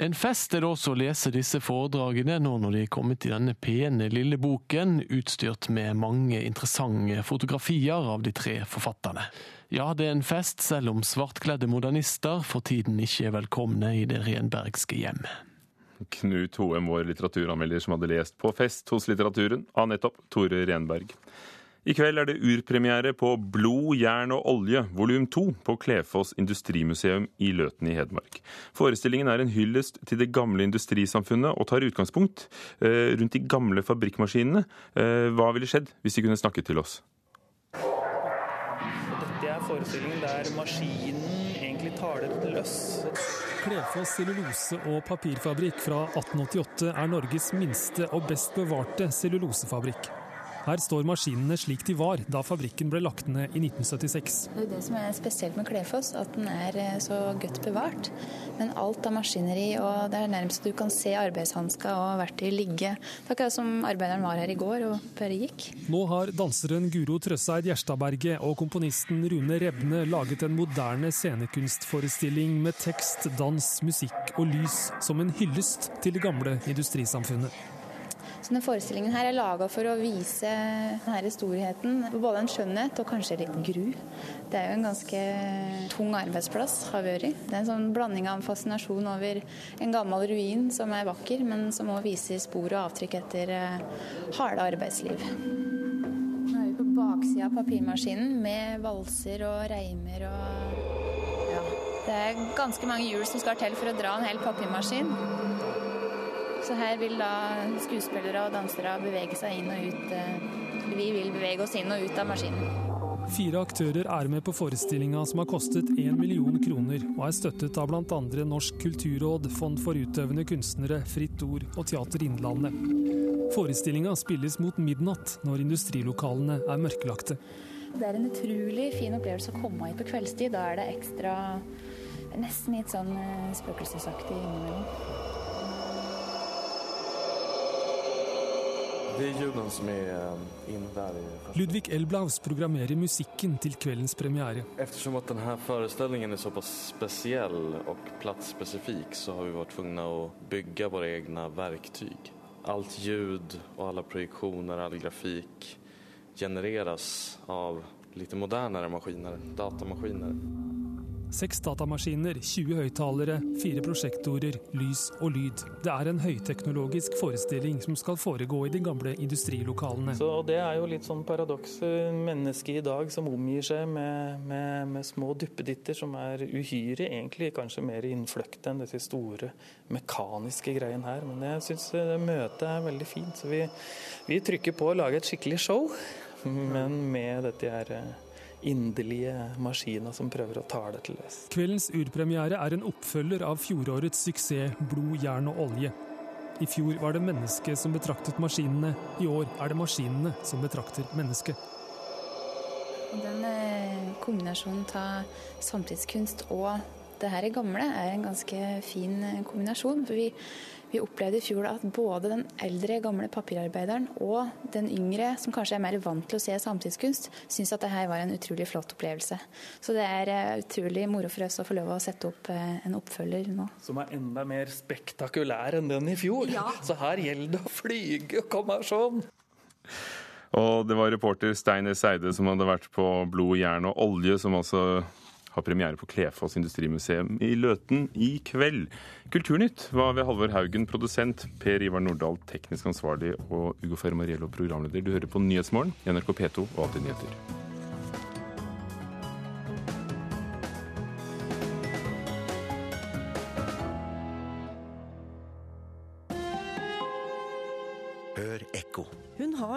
En fest er det også å lese disse foredragene nå når de er kommet i denne pene lille boken, utstyrt med mange interessante fotografier av de tre forfatterne. Ja, det er en fest, selv om svartkledde modernister for tiden ikke er velkomne i det renbergske hjem. Knut Hoem, vår litteraturanmelder som hadde lest på fest hos litteraturen av nettopp Tore Renberg. I kveld er det urpremiere på Blod, jern og olje, volum to, på Klefoss industrimuseum i Løten i Hedmark. Forestillingen er en hyllest til det gamle industrisamfunnet og tar utgangspunkt eh, rundt de gamle fabrikkmaskinene. Eh, hva ville skjedd hvis de kunne snakket til oss? Dette forestillingen der maskinen egentlig taler løs. Klefoss cellulose- og papirfabrikk fra 1888 er Norges minste og best bevarte cellulosefabrikk. Her står maskinene slik de var da fabrikken ble lagt ned i 1976. Det er det som er spesielt med Klefoss, at den er eh, så godt bevart. Men alt av maskineri, og det er nærmest du kan se arbeidshansker og verktøy ligge. Det er akkurat som arbeideren var her i går og bare gikk. Nå har danseren Guro Trøsseid Gjerstadberget og komponisten Rune Rebne laget en moderne scenekunstforestilling med tekst, dans, musikk og lys som en hyllest til det gamle industrisamfunnet. Denne forestillingen her er laga for å vise denne storheten. Både en skjønnhet og kanskje litt gru. Det er jo en ganske tung arbeidsplass, har vært. Det er en sånn blanding av fascinasjon over en gammel ruin som er vakker, men som òg viser spor og avtrykk etter eh, harde arbeidsliv. Nå er vi på baksida av papirmaskinen med valser og reimer og ja. Det er ganske mange hjul som skal til for å dra en hel papirmaskin. Så her vil da skuespillere og dansere bevege seg inn og ut. Eh, vi vil bevege oss inn og ut av maskinen. Fire aktører er med på forestillinga som har kostet 1 million kroner, og er støttet av bl.a. Norsk kulturråd, Fond for utøvende kunstnere, Fritt Ord og Teater Innlandet. Forestillinga spilles mot midnatt, når industrilokalene er mørklagte. Det er en utrolig fin opplevelse å komme hit på kveldstid. Da er det ekstra Nesten litt sånn eh, spøkelsesaktig innimellom. Det er ljuden som er eh, inne der. Ludvig Elblaus programmerer musikken til kveldens premiere. Eftersom at denne forestillingen er såpass spesiell og platsspesifik, så har vi vært tvunget å bygge våre egne verktøy. Alt lyd og alle projeksjoner, all grafikk genereres av litt modernere maskiner, datamaskiner. Seks datamaskiner, 20 høyttalere, fire prosjektorer, lys og lyd. Det er en høyteknologisk forestilling som skal foregå i de gamle industrilokalene. Så Det er jo litt sånn paradoks. Mennesket i dag som omgir seg med, med, med små duppeditter som er uhyre, egentlig kanskje mer innfløkte enn disse store mekaniske greiene her. Men jeg syns møtet er veldig fint. Så vi, vi trykker på å lage et skikkelig show, *laughs* men med dette her inderlige maskiner som prøver å tale til oss. Kveldens urpremiere er en oppfølger av fjorårets suksess 'Blod, jern og olje'. I fjor var det mennesket som betraktet maskinene, i år er det maskinene som betrakter mennesket. Den eh, kombinasjonen av samtidskunst og det her gamle er en ganske fin eh, kombinasjon. for vi vi opplevde i fjor at både den eldre, gamle papirarbeideren og den yngre, som kanskje er mer vant til å se samtidskunst, syns at dette var en utrolig flott opplevelse. Så det er eh, utrolig moro for oss å få lov å sette opp eh, en oppfølger nå. Som er enda mer spektakulær enn den i fjor. Ja. Så her gjelder det å flyge og komme sånn. Og det var reporter Steiner Seide som hadde vært på Blod, jern og olje, som også har premiere på Klefoss industrimuseum i Løten i kveld. Kulturnytt var ved Halvor Haugen produsent, Per Ivar Nordahl teknisk ansvarlig og Ugo Fermariello programleder. Du hører på Nyhetsmorgen i NRK P2 og Alltid nyheter.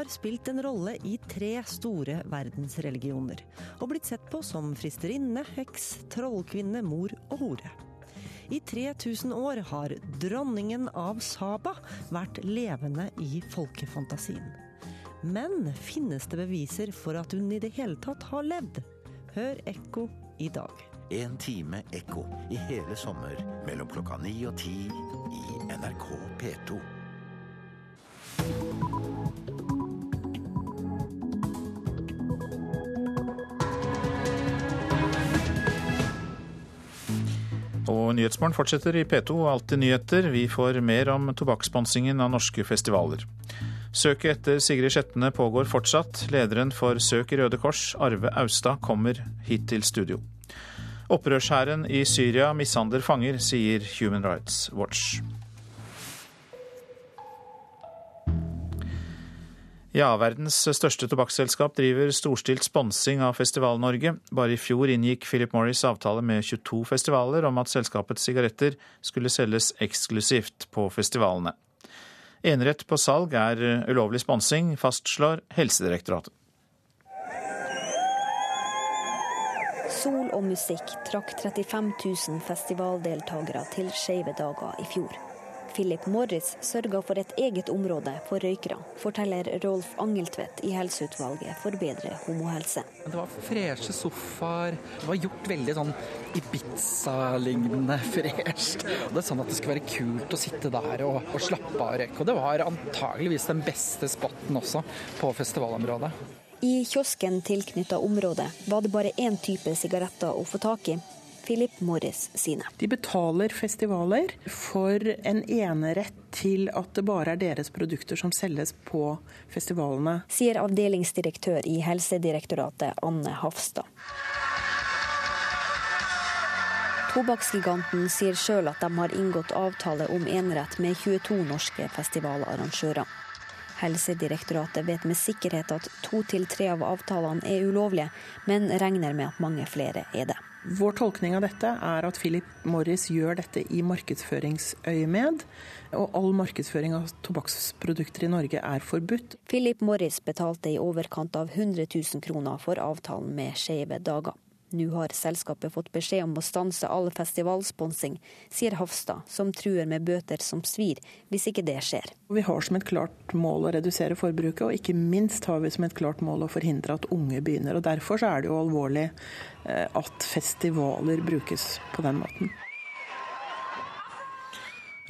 Har spilt en rolle i tre store verdensreligioner, og blitt sett på som fristerinne, heks, trollkvinne, mor og hore. I 3000 år har dronningen av Saba vært levende i folkefantasien. Men finnes det beviser for at hun i det hele tatt har levd? Hør Ekko i dag. En time ekko i hele sommer mellom klokka ni og ti i NRK P2. Og Nyhetsmorgen fortsetter i P2 Alltid nyheter. Vi får mer om tobakkssponsingen av norske festivaler. Søket etter Sigrid Skjetne pågår fortsatt. Lederen for Søk i Røde Kors, Arve Austad, kommer hit til studio. Opprørshæren i Syria mishandler fanger, sier Human Rights Watch. Ja, verdens største tobakksselskap driver storstilt sponsing av Festival-Norge. Bare i fjor inngikk Philip Morris avtale med 22 festivaler om at selskapets sigaretter skulle selges eksklusivt på festivalene. Enerett på salg er ulovlig sponsing, fastslår Helsedirektoratet. Sol og musikk trakk 35 000 festivaldeltakere til Skeive dager i fjor. Philip Morris sørga for et eget område for røykere, forteller Rolf Angeltvedt i Helseutvalget for bedre homohelse. Det var freshe sofaer. Det var gjort veldig sånn Ibiza-lignende *laughs* fresht. Det er sånn at det skulle være kult å sitte der og, og slappe av og røyke. Og det var antageligvis den beste spotten også på festivalområdet. I kiosken tilknytta området var det bare én type sigaretter å få tak i, Philip Morris sine. De betaler festivaler for en enerett til at det bare er deres produkter som selges på festivalene. Sier avdelingsdirektør i Helsedirektoratet Anne Hafstad. Tobakksgiganten sier sjøl at de har inngått avtale om enerett med 22 norske festivalarrangører. Helsedirektoratet vet med sikkerhet at to til tre av avtalene er ulovlige, men regner med at mange flere er det. Vår tolkning av dette er at Philip Morris gjør dette i markedsføringsøyemed, og all markedsføring av tobakksprodukter i Norge er forbudt. Philip Morris betalte i overkant av 100 000 kroner for avtalen med Skeive dager. Nå har selskapet fått beskjed om å stanse all festivalsponsing, sier Hafstad, som truer med bøter som svir hvis ikke det skjer. Vi har som et klart mål å redusere forbruket, og ikke minst har vi som et klart mål å forhindre at unge begynner. og Derfor er det jo alvorlig eh, at festivaler brukes på den måten.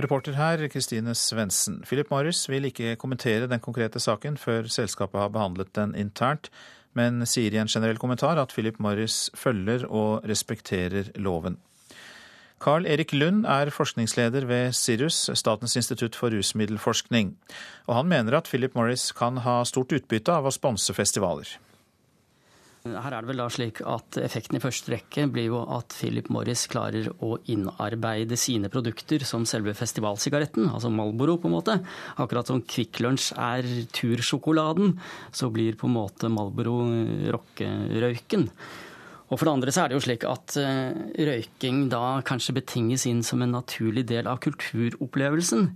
Reporter her, Kristine Svendsen. Philip Morris vil ikke kommentere den konkrete saken før selskapet har behandlet den internt men sier i en generell kommentar at Philip Morris følger og respekterer loven. Carl Erik Lund er forskningsleder ved Sirus, Statens institutt for rusmiddelforskning. Og han mener at Philip Morris kan ha stort utbytte av å sponse festivaler. Her er det vel da slik at Effekten i første rekke blir jo at Philip Morris klarer å innarbeide sine produkter som selve festivalsigaretten, altså Malboro på en måte. Akkurat som Kvikk Lunsj er tursjokoladen, så blir på en måte Malboro rockerøyken. Og for det andre så er det jo slik at eh, røyking da kanskje betinges inn som en naturlig del av kulturopplevelsen.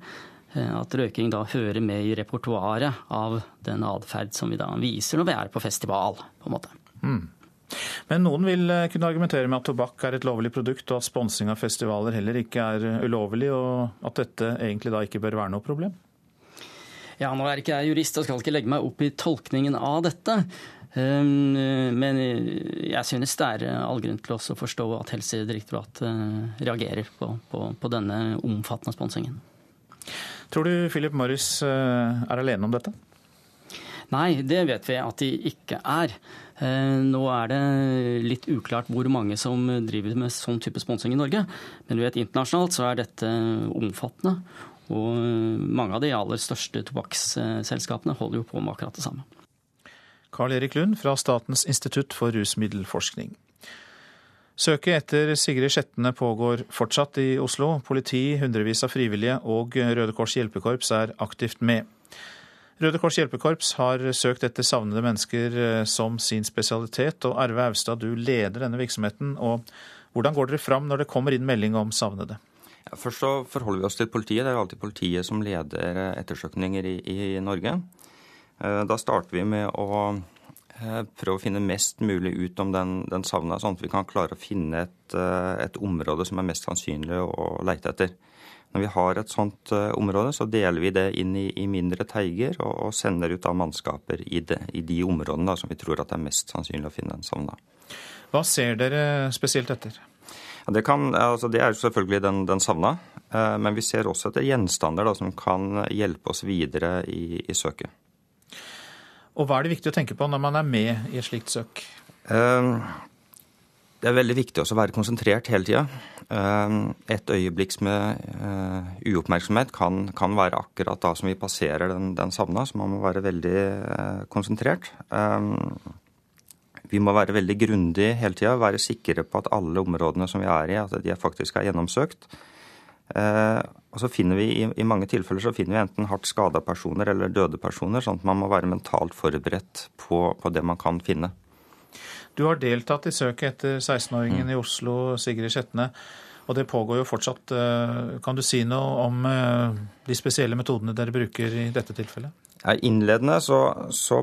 Eh, at røyking da hører med i repertoaret av den atferd som vi da viser når vi er på festival, på en måte. Mm. Men noen vil eh, kunne argumentere med at tobakk er et lovlig produkt, og at sponsing av festivaler heller ikke er eh, ulovlig, og at dette egentlig da ikke bør være noe problem? Ja, nå er ikke jeg jurist og skal ikke legge meg opp i tolkningen av dette. Ehm, men jeg synes det er all grunn til å forstå at Helsedirektoratet reagerer på, på, på denne omfattende sponsingen. Tror du Philip Morris eh, er alene om dette? Nei, det vet vi at de ikke er. Eh, nå er det litt uklart hvor mange som driver med sånn type sponsing i Norge. Men vi vet internasjonalt så er dette omfattende. Og mange av de aller største tobakksselskapene holder jo på med akkurat det samme. Karl Erik Lund fra Statens institutt for rusmiddelforskning. Søket etter Sigrid Skjetne pågår fortsatt i Oslo. Politi, hundrevis av frivillige og Røde Kors hjelpekorps er aktivt med. Røde Kors hjelpekorps har søkt etter savnede mennesker eh, som sin spesialitet. og Arve Austad, du leder denne virksomheten. og Hvordan går dere fram når det kommer inn melding om savnede? Ja, først så forholder vi oss til politiet. Det er alltid politiet som leder eh, ettersøkninger i, i Norge. Eh, da starter vi med å prøve å finne mest mulig ut om den, den savna, sånn at vi kan klare å finne et, et område som er mest sannsynlig å leite etter. Når vi har et sånt uh, område, så deler vi det inn i, i mindre teiger og, og, sender ut av mannskaper i, det, i de områdene da, som vi tror at det er mest sannsynlig å finne en savna. Hva ser dere spesielt etter? Ja, det, kan, altså det, er selvfølgelig den, den savna, uh, men vi ser også etter gjenstander da, som kan hjelpe oss videre i, i søket. Og Hva er det viktig å tenke på når man er med i et slikt søk? Uh, Det er veldig viktig også å være konsentrert hele tida. Et øyeblikks med uoppmerksomhet kan, kan, være akkurat da som vi passerer den, den savna, så man må være veldig konsentrert. Vi må være veldig grundige hele tida, være sikre på at alle områdene som vi er i, at de faktisk er gjennomsøkt. Eh, og så finner vi i, mange tilfeller så finner vi enten hardt skada personer eller døde personer, sånn at man må være mentalt forberedt på, på det man kan finne. Du har deltatt i søket etter 16-åringen mm. i Oslo, Sigrid Skjetne. Og det pågår jo fortsatt. Eh, kan du si noe om eh, de spesielle metodene dere bruker i dette tilfellet? Innledende så, så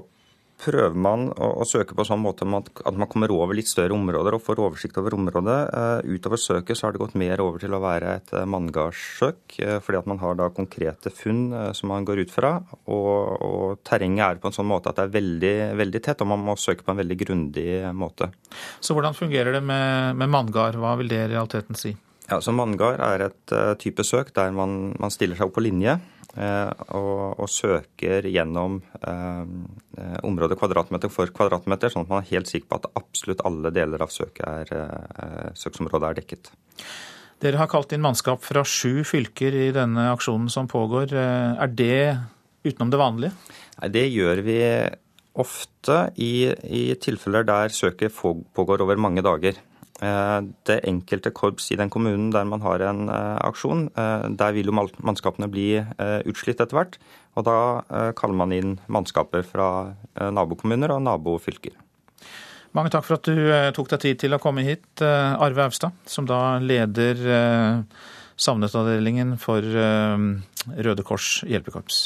prøver man å, å, søke på sånn måte at man kommer over litt større områder og får oversikt over området. Uh, utover søket så har det gått mer over til å være et uh, manngardssøk, uh, fordi at man har da konkrete funn som man går ut fra. Og, og, terrenget er på en sånn måte at det er veldig, veldig tett, og man må søke på en veldig grundig måte. Så hvordan fungerer det med, med manngard? Hva vil det i realiteten si? Ja, så Manngard er et type søk der man, man stiller seg opp på linje. Eh, og, og, søker gjennom eh, området kvadratmeter for kvadratmeter, sånn at man er helt sikker på at absolutt alle deler av søket er, eh, søksområdet er dekket. Dere har kalt inn mannskap fra sju fylker i denne aksjonen som pågår. Er det utenom det vanlige? Nei, Det gjør vi ofte i, i tilfeller der søket pågår over mange dager. Eh, det enkelte korps i den kommunen der man har en eh, aksjon, eh, der vil jo mannskapene bli utslitt etter hvert. Og da kaller man inn mannskaper fra nabokommuner og nabofylker. Mange takk for at du tok deg tid til å komme hit, Arve Austad, som da leder savnetavdelingen for Røde Kors hjelpekorps.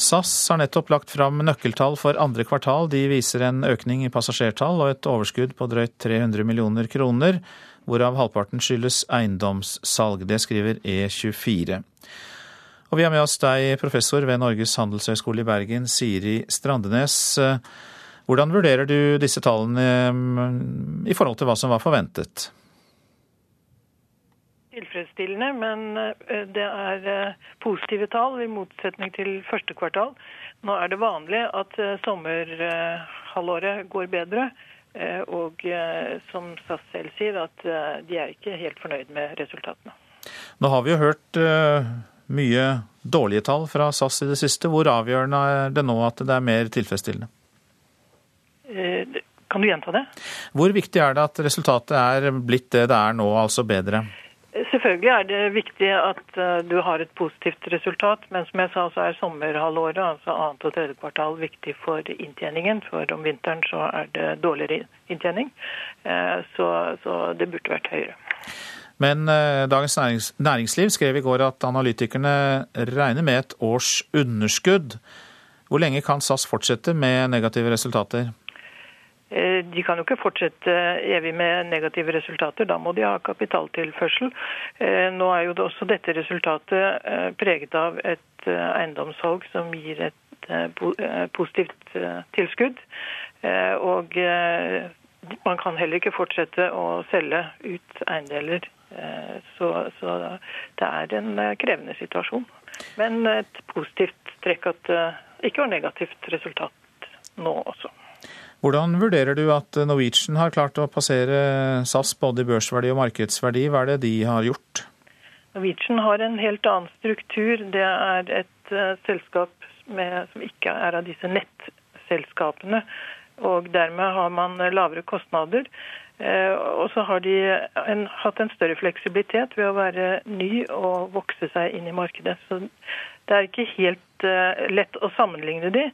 SAS har nettopp lagt fram nøkkeltall for andre kvartal. De viser en økning i passasjertall og et overskudd på drøyt 300 millioner kroner, hvorav halvparten skyldes eiendomssalg. Det skriver E24. Og vi har med oss deg, professor ved Norges handelshøyskole i Bergen, Siri Strandenes. Hvordan vurderer du disse tallene mm, i forhold til hva som var forventet? Tilfredsstillende, men eh, det er eh, positive tall i motsetning til første kvartal. Nå er det vanlig at eh, sommerhalvåret går bedre. Og som SAS selv sier, at de er ikke helt fornøyd med resultatene. Nå har vi jo hørt mye dårlige tall fra SAS i det siste. Hvor avgjørende er det nå at det er mer tilfredsstillende? Kan du gjenta det? Hvor viktig er det at resultatet er blitt det det er nå, altså bedre? Selvfølgelig er det viktig at eh, du har et positivt resultat, men som jeg sa så er sommerhalvåret, altså annet og tredje kvartal, viktig for inntjeningen. For om vinteren så er det dårligere inntjening. Eh, så, så det burde vært høyere. Men eh, Dagens Næringsliv skrev i går at analytikerne regner med et års underskudd. Hvor lenge kan SAS fortsette med negative resultater? Eh, de kan jo ikke fortsette evig med negative resultater, da må de ha kapitaltilførsel. Eh, nå er jo også dette resultatet eh, preget av et eiendomssalg som gir et positivt tilskudd. Og man kan heller ikke fortsette å selge ut eiendeler. Så, så det er en krevende situasjon. Men et positivt trekk at det ikke var negativt resultat nå også. Hvordan vurderer du at Norwegian har klart å passere SAS både i børsverdi og markedsverdi? Hva er det de har gjort? Norwegian har en helt annen struktur. Det er et uh, selskap med, som ikke er av disse nettselskapene. Og dermed har man lavere kostnader. Uh, og så har de en, hatt en større fleksibilitet ved å være ny og vokse seg inn i markedet. Så det er ikke helt uh, lett å sammenligne de.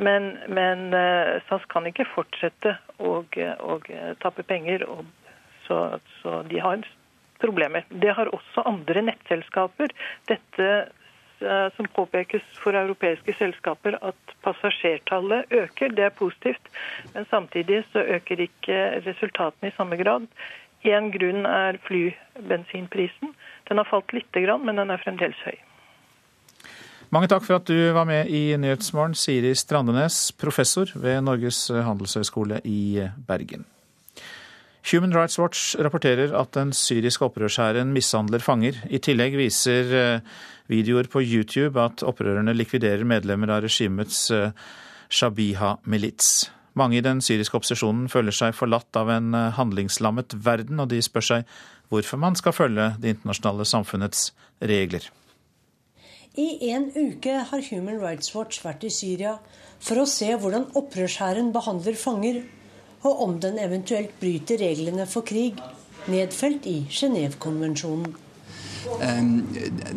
Men, men eh, SAS kan ikke fortsette å, tappe penger, så, så, de har problemer. Det har også andre nettselskaper. Dette eh, som påpekes for europeiske selskaper, at passasjertallet øker. Det er positivt. Men samtidig så øker ikke resultatene i samme grad. Én grunn er flybensinprisen. Den har falt lite grann, men den er fremdeles høy. Mange takk for at du var med i Nyhetsmorgen, Siri Strandenes, professor ved Norges handelshøyskole i Bergen. Human Rights Watch rapporterer at den syriske opprørshæren mishandler fanger. I tillegg viser eh, videoer på YouTube at opprørerne likviderer medlemmer av regimets eh, Shabiha-milits. Mange i den syriske opposisjonen føler seg forlatt av en eh, handlingslammet verden, og de spør seg hvorfor man skal følge det internasjonale samfunnets regler. I en uke har Human Rights Watch vært i Syria for å se hvordan opprørshæren behandler fanger, og om den eventuelt bryter reglene for krig, nedfelt i Genévekonvensjonen. Ehm,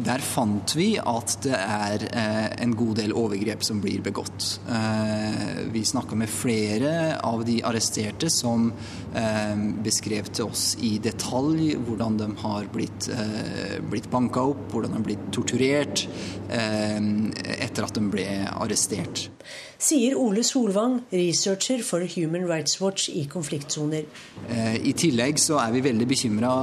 der fant vi at det er eh, en god del overgrep som blir begått. Eh, vi snakka med flere av de arresterte som ehm, beskrev til oss i detalj hvordan de har blitt, eh, blitt banka opp, hvordan de har blitt torturert ehm, etter at de ble arrestert sier Ole Solvang, researcher for Human Rights Watch i konfliktsoner. Eh, I tillegg så er vi veldig bekymra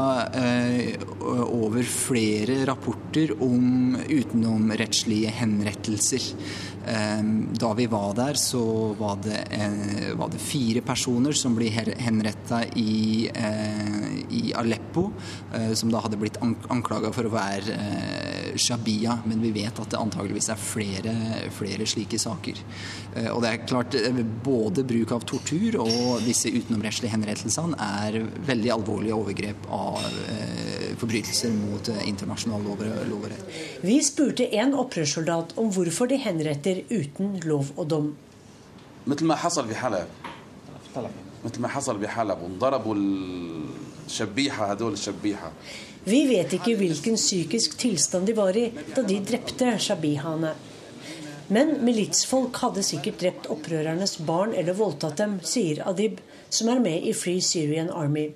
eh, over flere rapporter om utenomrettslige henrettelser. Ehm, da vi var der, så var det, eh, var det fire personer som ble henretta i, eh, i, Aleppo, eh, som da hadde blitt anklaga for å være shabia. Men vi vet at det antageligvis er flere, flere slike saker. Og det er klart, både bruk av tortur og disse utenomrettslige henrettelsene er veldig alvorlige overgrep av forbrytelser mot internasjonal lov og rett. Vi spurte en opprørssoldat om hvorfor de henretter etter uten lov og dom. Vi vet ikke hvilken psykisk tilstand de var i da de drepte shabihane. Men militsfolk hadde sikkert drept opprørernes barn eller voldtatt dem, sier Adib, som er med i Free Syrian Army.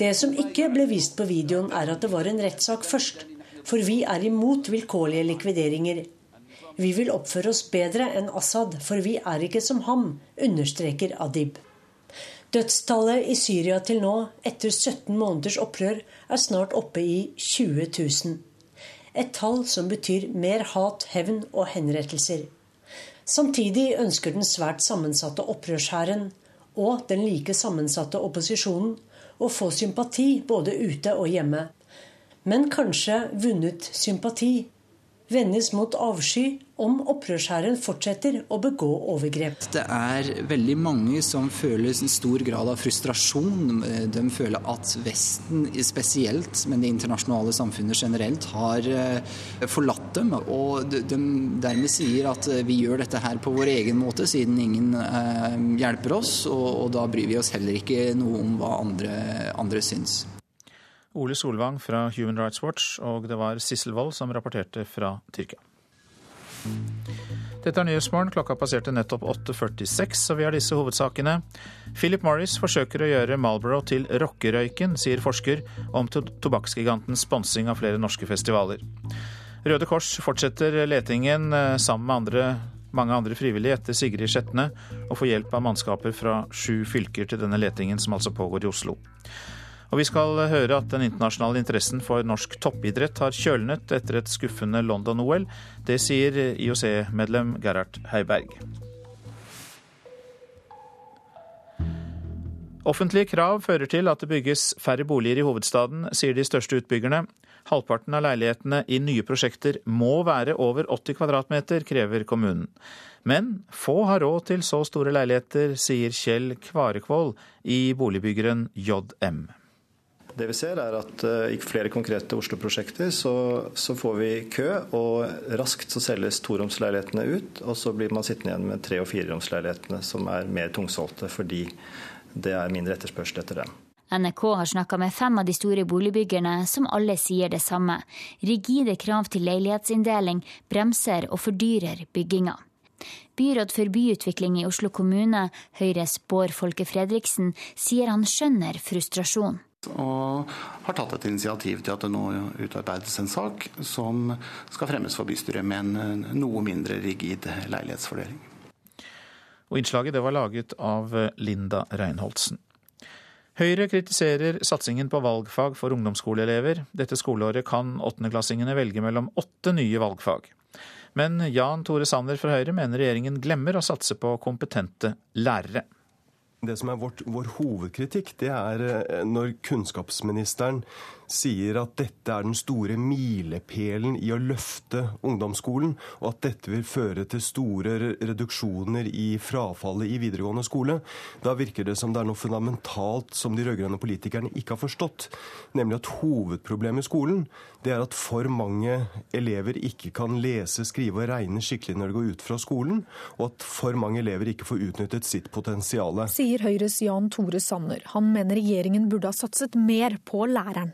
Det som ikke ble vist på videoen, er at det var en rettssak først. For vi er imot vilkårlige likvideringer. Vi vil oppføre oss bedre enn Assad, for vi er ikke som ham, understreker Adib. Dødstallet i Syria til nå, etter 17 måneders opprør, er snart oppe i 20 000. Et tall som betyr mer hat, hevn og henrettelser. Samtidig ønsker den svært sammensatte opprørshæren og den like sammensatte opposisjonen å få sympati både ute og hjemme men kanskje vunnet sympati, vendes mot avsky om opprørshæren fortsetter å begå overgrep. Det er veldig mange som føler en stor grad av frustrasjon. De føler at Vesten spesielt, men det internasjonale samfunnet generelt, har eh, forlatt dem. Og de dermed sier at eh, vi gjør dette her på vår egen måte, siden ingen eh, hjelper oss. Og da bryr vi oss heller ikke noe om hva andre, andre syns. Ole Solvang fra Human Rights Watch, og det var Sissel Wold som rapporterte fra Tyrkia. Dette er Nyhetsmorgen. Klokka passerte nettopp 8.46, og vi har disse hovedsakene. Philip Morris forsøker å gjøre Marlboro til rockerøyken, sier forsker om tobakksgigantens sponsing av flere norske festivaler. Røde Kors fortsetter letingen eh, sammen med andre, mange andre frivillige etter Sigrid Skjetne, og får hjelp av mannskaper fra sju fylker til denne letingen, som altså pågår i Oslo. Og vi skal høre at den internasjonale interessen for norsk toppidrett har kjølnet etter et skuffende London-OL. Det sier IOC-medlem Gerhard Heiberg. Offentlige krav fører til at det bygges færre boliger i hovedstaden, sier de største utbyggerne. Halvparten av leilighetene i nye prosjekter må være over 80 kvadratmeter, krever kommunen. Men få har råd til så store leiligheter, sier Kjell Kvarekvold i boligbyggeren JM. Det vi ser er at uh, i flere konkrete Oslo-prosjekter så, så, får vi kø, og raskt så selges toromsleilighetene ut. Og så blir man sittende igjen med tre- og fireromsleilighetene som er mer tungsolgte fordi det er mindre etterspørsel etter dem. NRK har snakka med fem av de store boligbyggerne, som alle sier det samme. Rigide krav til leilighetsinndeling bremser og fordyrer bygginga. Byråd for byutvikling i Oslo kommune, Høyres Bård Folke Fredriksen, sier han skjønner frustrasjon og har tatt et initiativ til at det nå utarbeides en sak som skal fremmes for bystyret med en noe mindre rigid leilighetsfordeling. Og Innslaget det var laget av Linda Reinholdsen. Høyre kritiserer satsingen på valgfag for ungdomsskoleelever. Dette skoleåret kan åttendeklassingene velge mellom åtte nye valgfag. Men Jan Tore Sanner fra Høyre mener regjeringen glemmer å satse på kompetente lærere. Det som er vårt, vår hovedkritikk, det er eh, når kunnskapsministeren sier at dette er den store milepælen i å løfte ungdomsskolen, og at dette vil føre til store reduksjoner i frafallet i videregående skole, da virker det som det er noe fundamentalt som de rød-grønne politikerne ikke har forstått. Nemlig at hovedproblemet i skolen det er at for mange elever ikke kan lese, skrive og regne skikkelig når de går ut fra skolen, og at for mange elever ikke får utnyttet sitt potensial. Sier Høyres Jan Tore Sanner. Han mener regjeringen burde ha satset mer på læreren.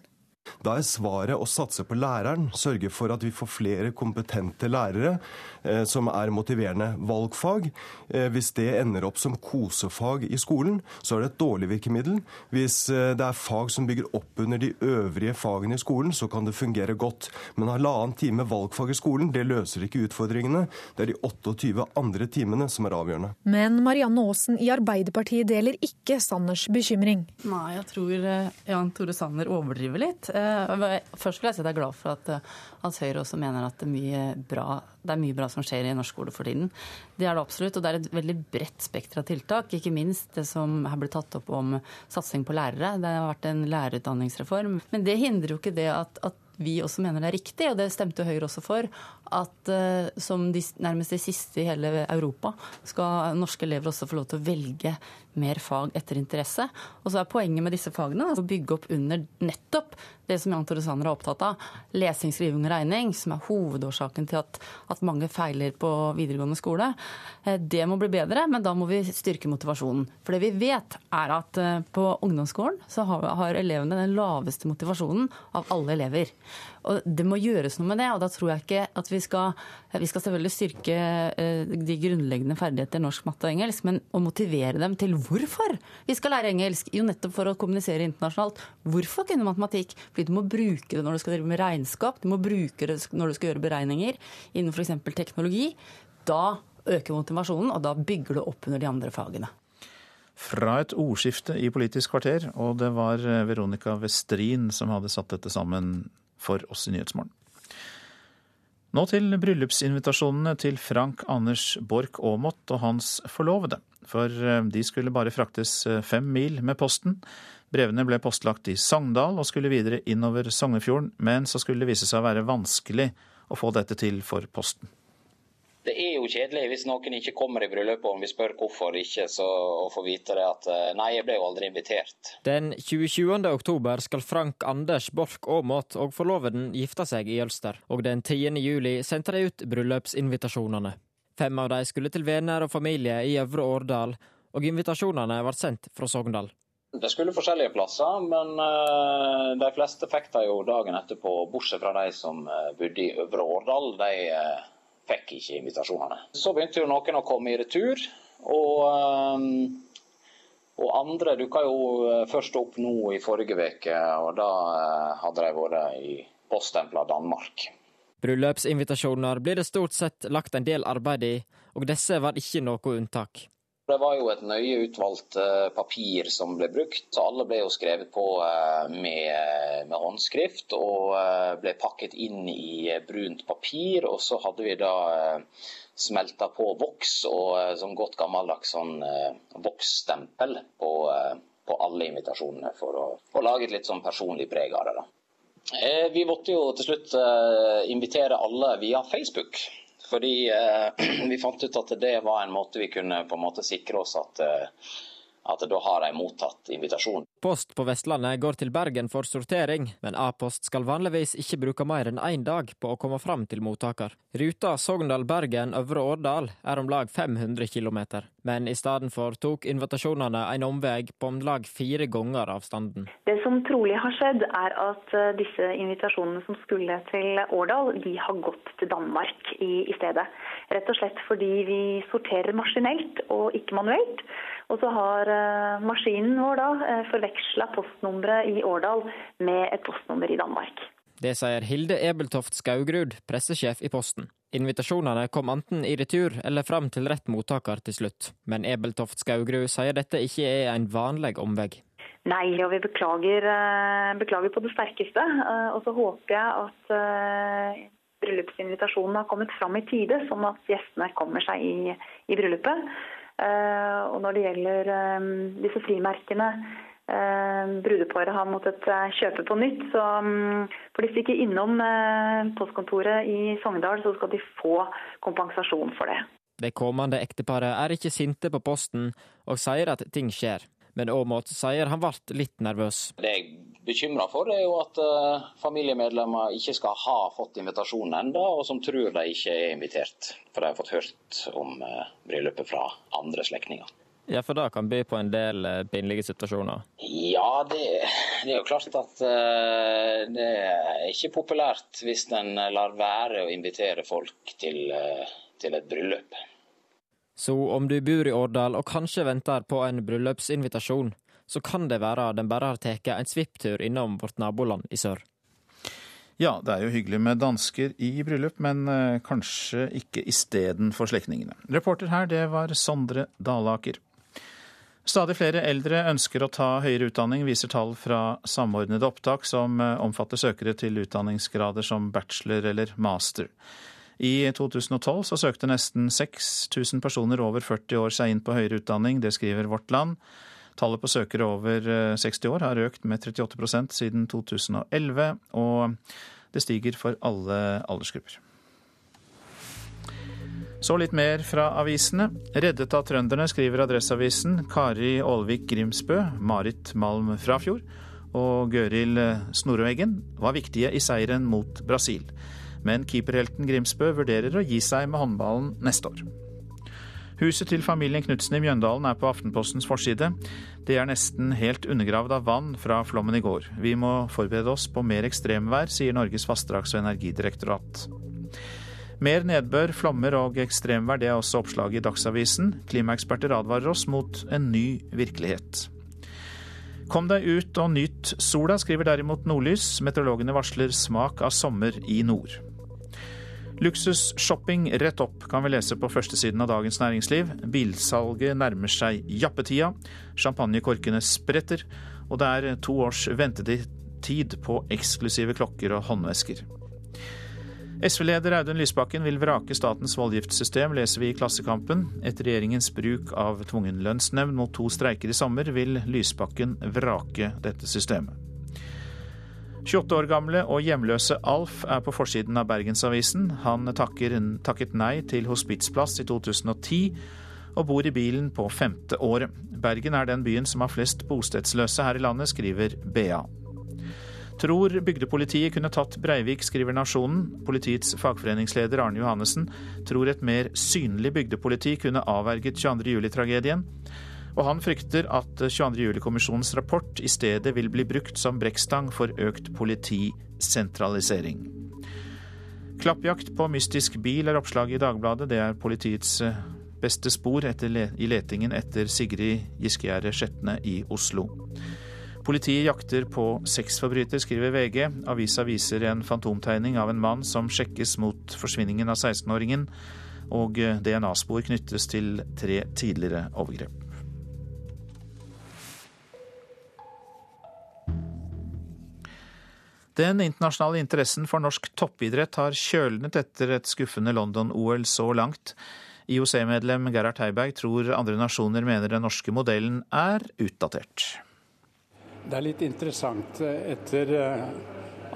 Da er svaret å satse på læreren, sørge for at vi får flere kompetente lærere eh, som er motiverende. Valgfag, eh, hvis det ender opp som kosefag i skolen, så er det et dårlig virkemiddel. Hvis eh, det er fag som bygger opp under de øvrige fagene i skolen, så kan det fungere godt. Men halvannen time valgfag i skolen, det løser ikke utfordringene. Det er de 28 andre timene som er avgjørende. Men Marianne Aasen i Arbeiderpartiet deler ikke Sanners bekymring. Nei, jeg tror eh, Jan Tore Sanner overdriver litt. Eh, først vil jeg si at jeg er glad for at, eh, at Høyre også mener at det er, bra, det er mye bra som skjer i norsk skole for tiden. Det er det absolutt, og det er et veldig bredt spekter av tiltak. Ikke minst det som har blitt tatt opp om satsing på lærere. Det har vært en lærerutdanningsreform. Men det hindrer jo ikke det at, at vi også mener det er riktig, og det stemte Høyre også for, at uh, som de, nærmest de siste i hele Europa skal norske elever også få lov til å velge mer fag etter interesse. Og så er poenget med disse fagene å bygge opp under nettopp det som Jan Tore Sanner er opptatt av, lesing, skriving og regning, som er hovedårsaken til at, at mange feiler på videregående skole. Uh, det må bli bedre, men da må vi styrke motivasjonen. For det vi vet, er at uh, på ungdomsskolen så har, har elevene den laveste motivasjonen av alle elever. Og Det må gjøres noe med det. og da tror jeg ikke at Vi skal, vi skal selvfølgelig styrke eh, de grunnleggende ferdigheter norsk, matte og engelsk, men å motivere dem til hvorfor vi skal lære engelsk. Jo, nettopp for å kommunisere internasjonalt. Hvorfor kunne matematikk? Fordi du må bruke det når du skal drive med regnskap, du må bruke det når du skal gjøre beregninger innen f.eks. teknologi. Da øker motivasjonen, og da bygger du opp under de andre fagene fra et ordskifte i Politisk kvarter, og det var Veronica Westrin som hadde satt dette sammen for oss i Nyhetsmorgen. Nå til bryllupsinvitasjonene til Frank Anders Borch Aamodt og hans forlovede. For eh, de skulle bare fraktes eh, fem mil med posten. Brevene ble postlagt i Sogndal og skulle videre innover Sognefjorden, men så skulle det vise seg å være vanskelig å få dette til for Posten. Jo kjedelig hvis noen ikke kommer i bryllupet om vi spør hvorfor ikke, så å få vite det at eh, nei, jeg ble jo aldri invitert. Den 27. oktober skal Frank Anders Borch Aamodt og forloveden gifte seg i Jølster, og den 10. juli sendte de ut bryllupsinvitasjonene. Fem av de skulle til venner og familie i Øvre Årdal, og invitasjonene ble sendt fra Sogndal. Det skulle forskjellige plasser, men uh, de fleste fikk de jo dagen etterpå, bortsett fra de som uh, bodde i Øvre Årdal. De fikk ikke invitasjonene. Så begynte jo noen å komme i retur. Og, eh, og andre dukka jo eh, først opp nå i forrige uke, og da eh, hadde de vært i posttempla Danmark. Bryllupsinvitasjoner blir det stort sett lagt en del arbeid i, og disse var ikke noe unntak. Det var jo et nøye utvalgt eh, papir som ble brukt, så alle ble jo skrevet på eh, med, med håndskrift og eh, ble pakket inn i brunt papir. Og så hadde vi da smelta på voks og som godt gammeldags sånn voksstempel på, på, alle invitasjonene for å, å, lage et litt sånn personlig preg av det. da. Vi måtte jo til slutt invitere alle via Facebook. Fordi eh, *clears throat* vi fant ut at det var en måte vi kunne på en måte sikre oss at, eh, at da har de mottatt invitasjon. Post på Vestlandet går til Bergen for sortering, men A-post skal vanligvis ikke bruke mer enn én dag på å komme fram til mottaker. Ruta Sogndal-Bergen-Øvre Årdal er om lag 500 km, men i stedet for tok invitasjonene en omvei på om lag fire ganger avstanden. Det som trolig har skjedd, er at eh, disse invitasjonene som skulle til Årdal, de har gått til Danmark i, i stedet. Rett og slett fordi vi sorterer maskinelt og ikke manuelt. Og så har uh, maskinen vår da uh, forveksla postnummeret i Årdal med et postnummer i Danmark. Det sier Hilde Ebeltoft Skaugrud, pressesjef i Posten. Invitasjonene kom enten i retur eller fram til rett mottaker til slutt. Men Ebeltoft Skaugrud sier dette ikke er en vanlig omvei. Nei, og vi beklager, uh, beklager, på det sterkeste. Og så håper jeg at bryllupsinvitasjonen har kommet fram i tide, sånn at gjestene kommer seg i, i bryllupet. Eh, og når det gjelder eh, disse frimerkene, eh, brudeparet har måttet kjøpe på nytt. Så mm, får de stikke innom postkontoret i Sogndal, så skal de få kompensasjon for det. Det kommende ekteparet er ikke sinte på Posten, og sier at ting skjer. Men Aamodt sier han ble litt nervøs. Det jeg er bekymra for, er jo at uh, familiemedlemmer ikke skal ha fått invitasjonen enda, og som tror de ikke er invitert. For de har fått hørt om uh, bryllupet fra andre slektninger. Ja, for det kan by på en del uh, pinlige situasjoner? Ja, det, det, er jo klart at uh, det er ikke populært hvis en lar være å invitere folk til, uh, til et bryllup. Så om du bor i Årdal og kanskje venter på en bryllupsinvitasjon, så kan det være den bare har tatt en svipptur innom vårt naboland i sør. Ja, det er jo hyggelig med dansker i bryllup, men eh, kanskje ikke istedenfor slektningene. Reporter her, det var Sondre Dalaker. Stadig flere eldre ønsker å ta høyere utdanning, viser tall fra Samordnede opptak, som eh, omfatter søkere til utdanningsgrader som bachelor eller master. I 2012 så søkte nesten 6000 personer over 40 år seg inn på høyere utdanning. Det skriver Vårt Land. Tallet på søkere over 60 eh, år har økt med 38% siden 2011, og det stiger for alle aldersgrupper. Så litt mer fra avisene. Reddet av trønderne, skriver Adresseavisen. Kari Aalvik Grimsbø, Marit Malm Frafjord og Gøril Snorveggen var viktige i seieren mot Brasil men keeperhelten Grimsbø vurderer å gi seg med håndballen neste år. Huset til familien Knutsen i Mjøndalen er på Aftenpostens forside. Det er nesten helt undergravd av vann fra flommen i går. Vi må forberede oss på mer ekstremvær, sier Norges vassdrags- og energidirektorat. Mer nedbør, flommer og ekstremvær, det er også oppslaget i Dagsavisen. Klimaeksperter advarer oss mot en ny virkelighet. Kom deg ut og nyt sola, skriver derimot Nordlys. Meteorologene varsler smak av sommer i nord. Luksusshopping rett opp, kan vi lese på førstesiden av Dagens Næringsliv. Bilsalget nærmer seg jappetida. Champagnekorkene spretter. Og det er to års ventetid på eksklusive klokker og håndvesker. SV-leder Audun Lysbakken vil vrake statens voldgiftssystem, leser vi i Klassekampen. Etter regjeringens bruk av tvungen lønnsnemnd mot to streiker i sommer, vil Lysbakken vrake dette systemet. 28 år gamle og hjemløse Alf er på forsiden av Bergensavisen. Han takker, takket nei til hospitsplass i 2010 og bor i bilen på femte året. Bergen er den byen som har flest bostedsløse her i landet, skriver BA. Tror bygdepolitiet kunne tatt Breivik, skriver Nasjonen. Politiets fagforeningsleder Arne Johannessen tror et mer synlig bygdepoliti kunne avverget 22. Og han frykter at 22. juli-kommisjonens rapport i stedet vil bli brukt som brekkstang for økt politisentralisering. Klappjakt på mystisk bil er oppslaget i Dagbladet. Det er politiets eh, beste spor le i letingen etter Sigrid Giskegjerde Skjetne i Oslo. Politiet jakter på sexforbryter, skriver VG. Avisa viser en fantomtegning av en mann som sjekkes mot forsvinningen av 16-åringen, og eh, DNA-spor knyttes til tre tidligere overgrep. Den internasjonale interessen for norsk toppidrett har kjølnet etter et skuffende London-OL så langt. IOC-medlem Gerhard Heiberg tror andre nasjoner mener den norske modellen er utdatert. Det er litt interessant. Etter eh,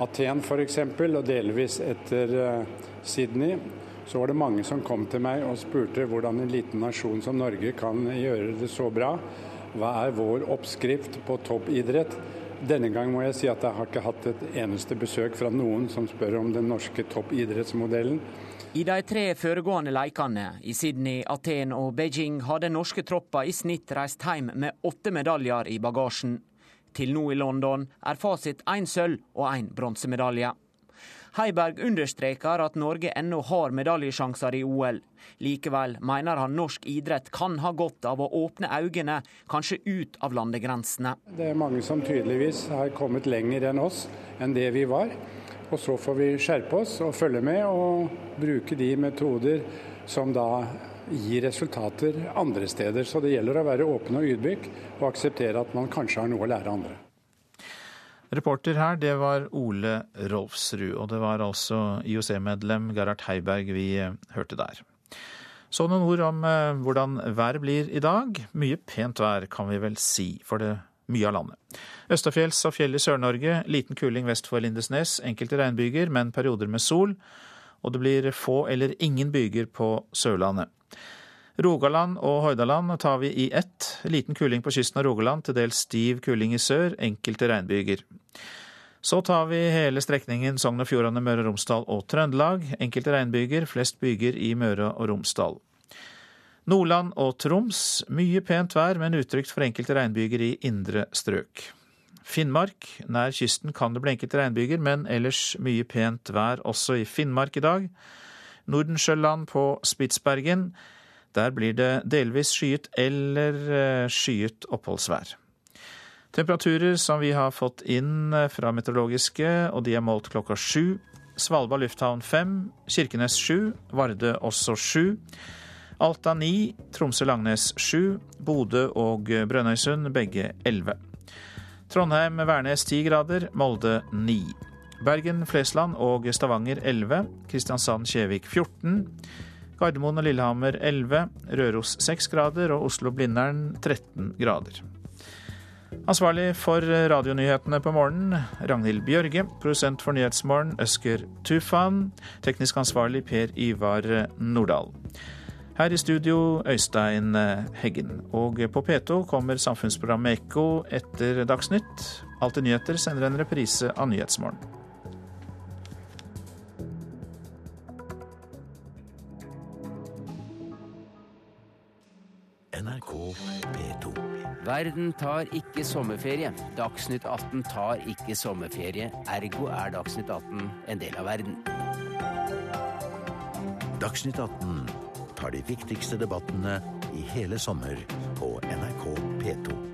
Aten f.eks., og delvis etter eh, Sydney, så var det mange som kom til meg og spurte hvordan en liten nasjon som Norge kan gjøre det så bra. Hva er vår oppskrift på toppidrett? Denne gang må jeg si at jeg har ikke hatt et eneste besøk fra noen som spør om den norske toppidrettsmodellen. I de tre foregående lekene, i Sydney, Aten og Beijing, har den norske troppa i snitt reist hjem med åtte medaljer i bagasjen. Til nå i London er fasit én sølv og én bronsemedalje. Heiberg understreker at Norge ennå har medaljesjanser i OL. Likevel mener han norsk idrett kan ha godt av å åpne øynene, kanskje ut av landegrensene. Det er mange som tydeligvis har kommet lenger enn oss, enn det vi var. Og så får vi skjerpe oss og følge med og bruke de metoder som da gir resultater andre steder. Så det gjelder å være åpen og ydmyk og akseptere at man kanskje har noe å lære andre. Reporter her, det var Ole Rolfsrud, og det var altså IOC-medlem Gerhard Heiberg vi eh, hørte der. Så noen ord om eh, hvordan været blir i dag. Mye pent vær, kan vi vel si. For det mye av landet. Østafjells og fjell i Sør-Norge, liten kuling vest for Lindesnes, enkelte regnbyger, men perioder med sol. Og det blir få eller ingen byger på Sørlandet. Rogaland og Hordaland tar vi i ett. Liten kuling på kysten av Rogaland, til dels stiv kuling i sør, enkelte regnbyger. Så tar vi hele strekningen Sogn og Fjordane, Møre og Romsdal og Trøndelag. Enkelte regnbyger, flest byger i Møre og Romsdal. Nordland og Troms mye pent vær, men utrygt for enkelte regnbyger i indre strøk. Finnmark nær kysten kan det bli enkelte regnbyger, men ellers mye pent vær også i Finnmark i dag. Nordensjøland på Spitsbergen. Der blir det delvis skyet eller eh, skyet oppholdsvær. Temperaturer som vi har fått inn eh, fra meteorologiske, og de er målt klokka sju. Svalbard lufthavn fem, Kirkenes sju, Vardø også sju. Alta ni, Tromsø-Langnes sju, Bodø og Brønnøysund begge elleve. Trondheim-Værnes ti grader, Molde ni. Bergen-Flesland og Stavanger 11, Kristiansand-Kjevik 14. Gardermoen og Lillehammer 11, Røros 6 grader og Oslo-Blindern 13 grader. Ansvarlig for radionyhetene på morgenen, Ragnhild Bjørge. Produsent for Nyhetsmorgen, Øsker Tufan. Teknisk ansvarlig, Per Ivar Nordahl. Her i studio, Øystein Heggen. Og på P2 kommer samfunnsprogrammet Ekko etter Dagsnytt. Alltid nyheter sender en reprise av Nyhetsmorgen. NRK P2. Verden tar ikke sommerferie. Dagsnytt 18 tar ikke sommerferie. Ergo er Dagsnytt 18 en del av verden. Dagsnytt 18 tar de viktigste debattene i hele sommer på NRK P2.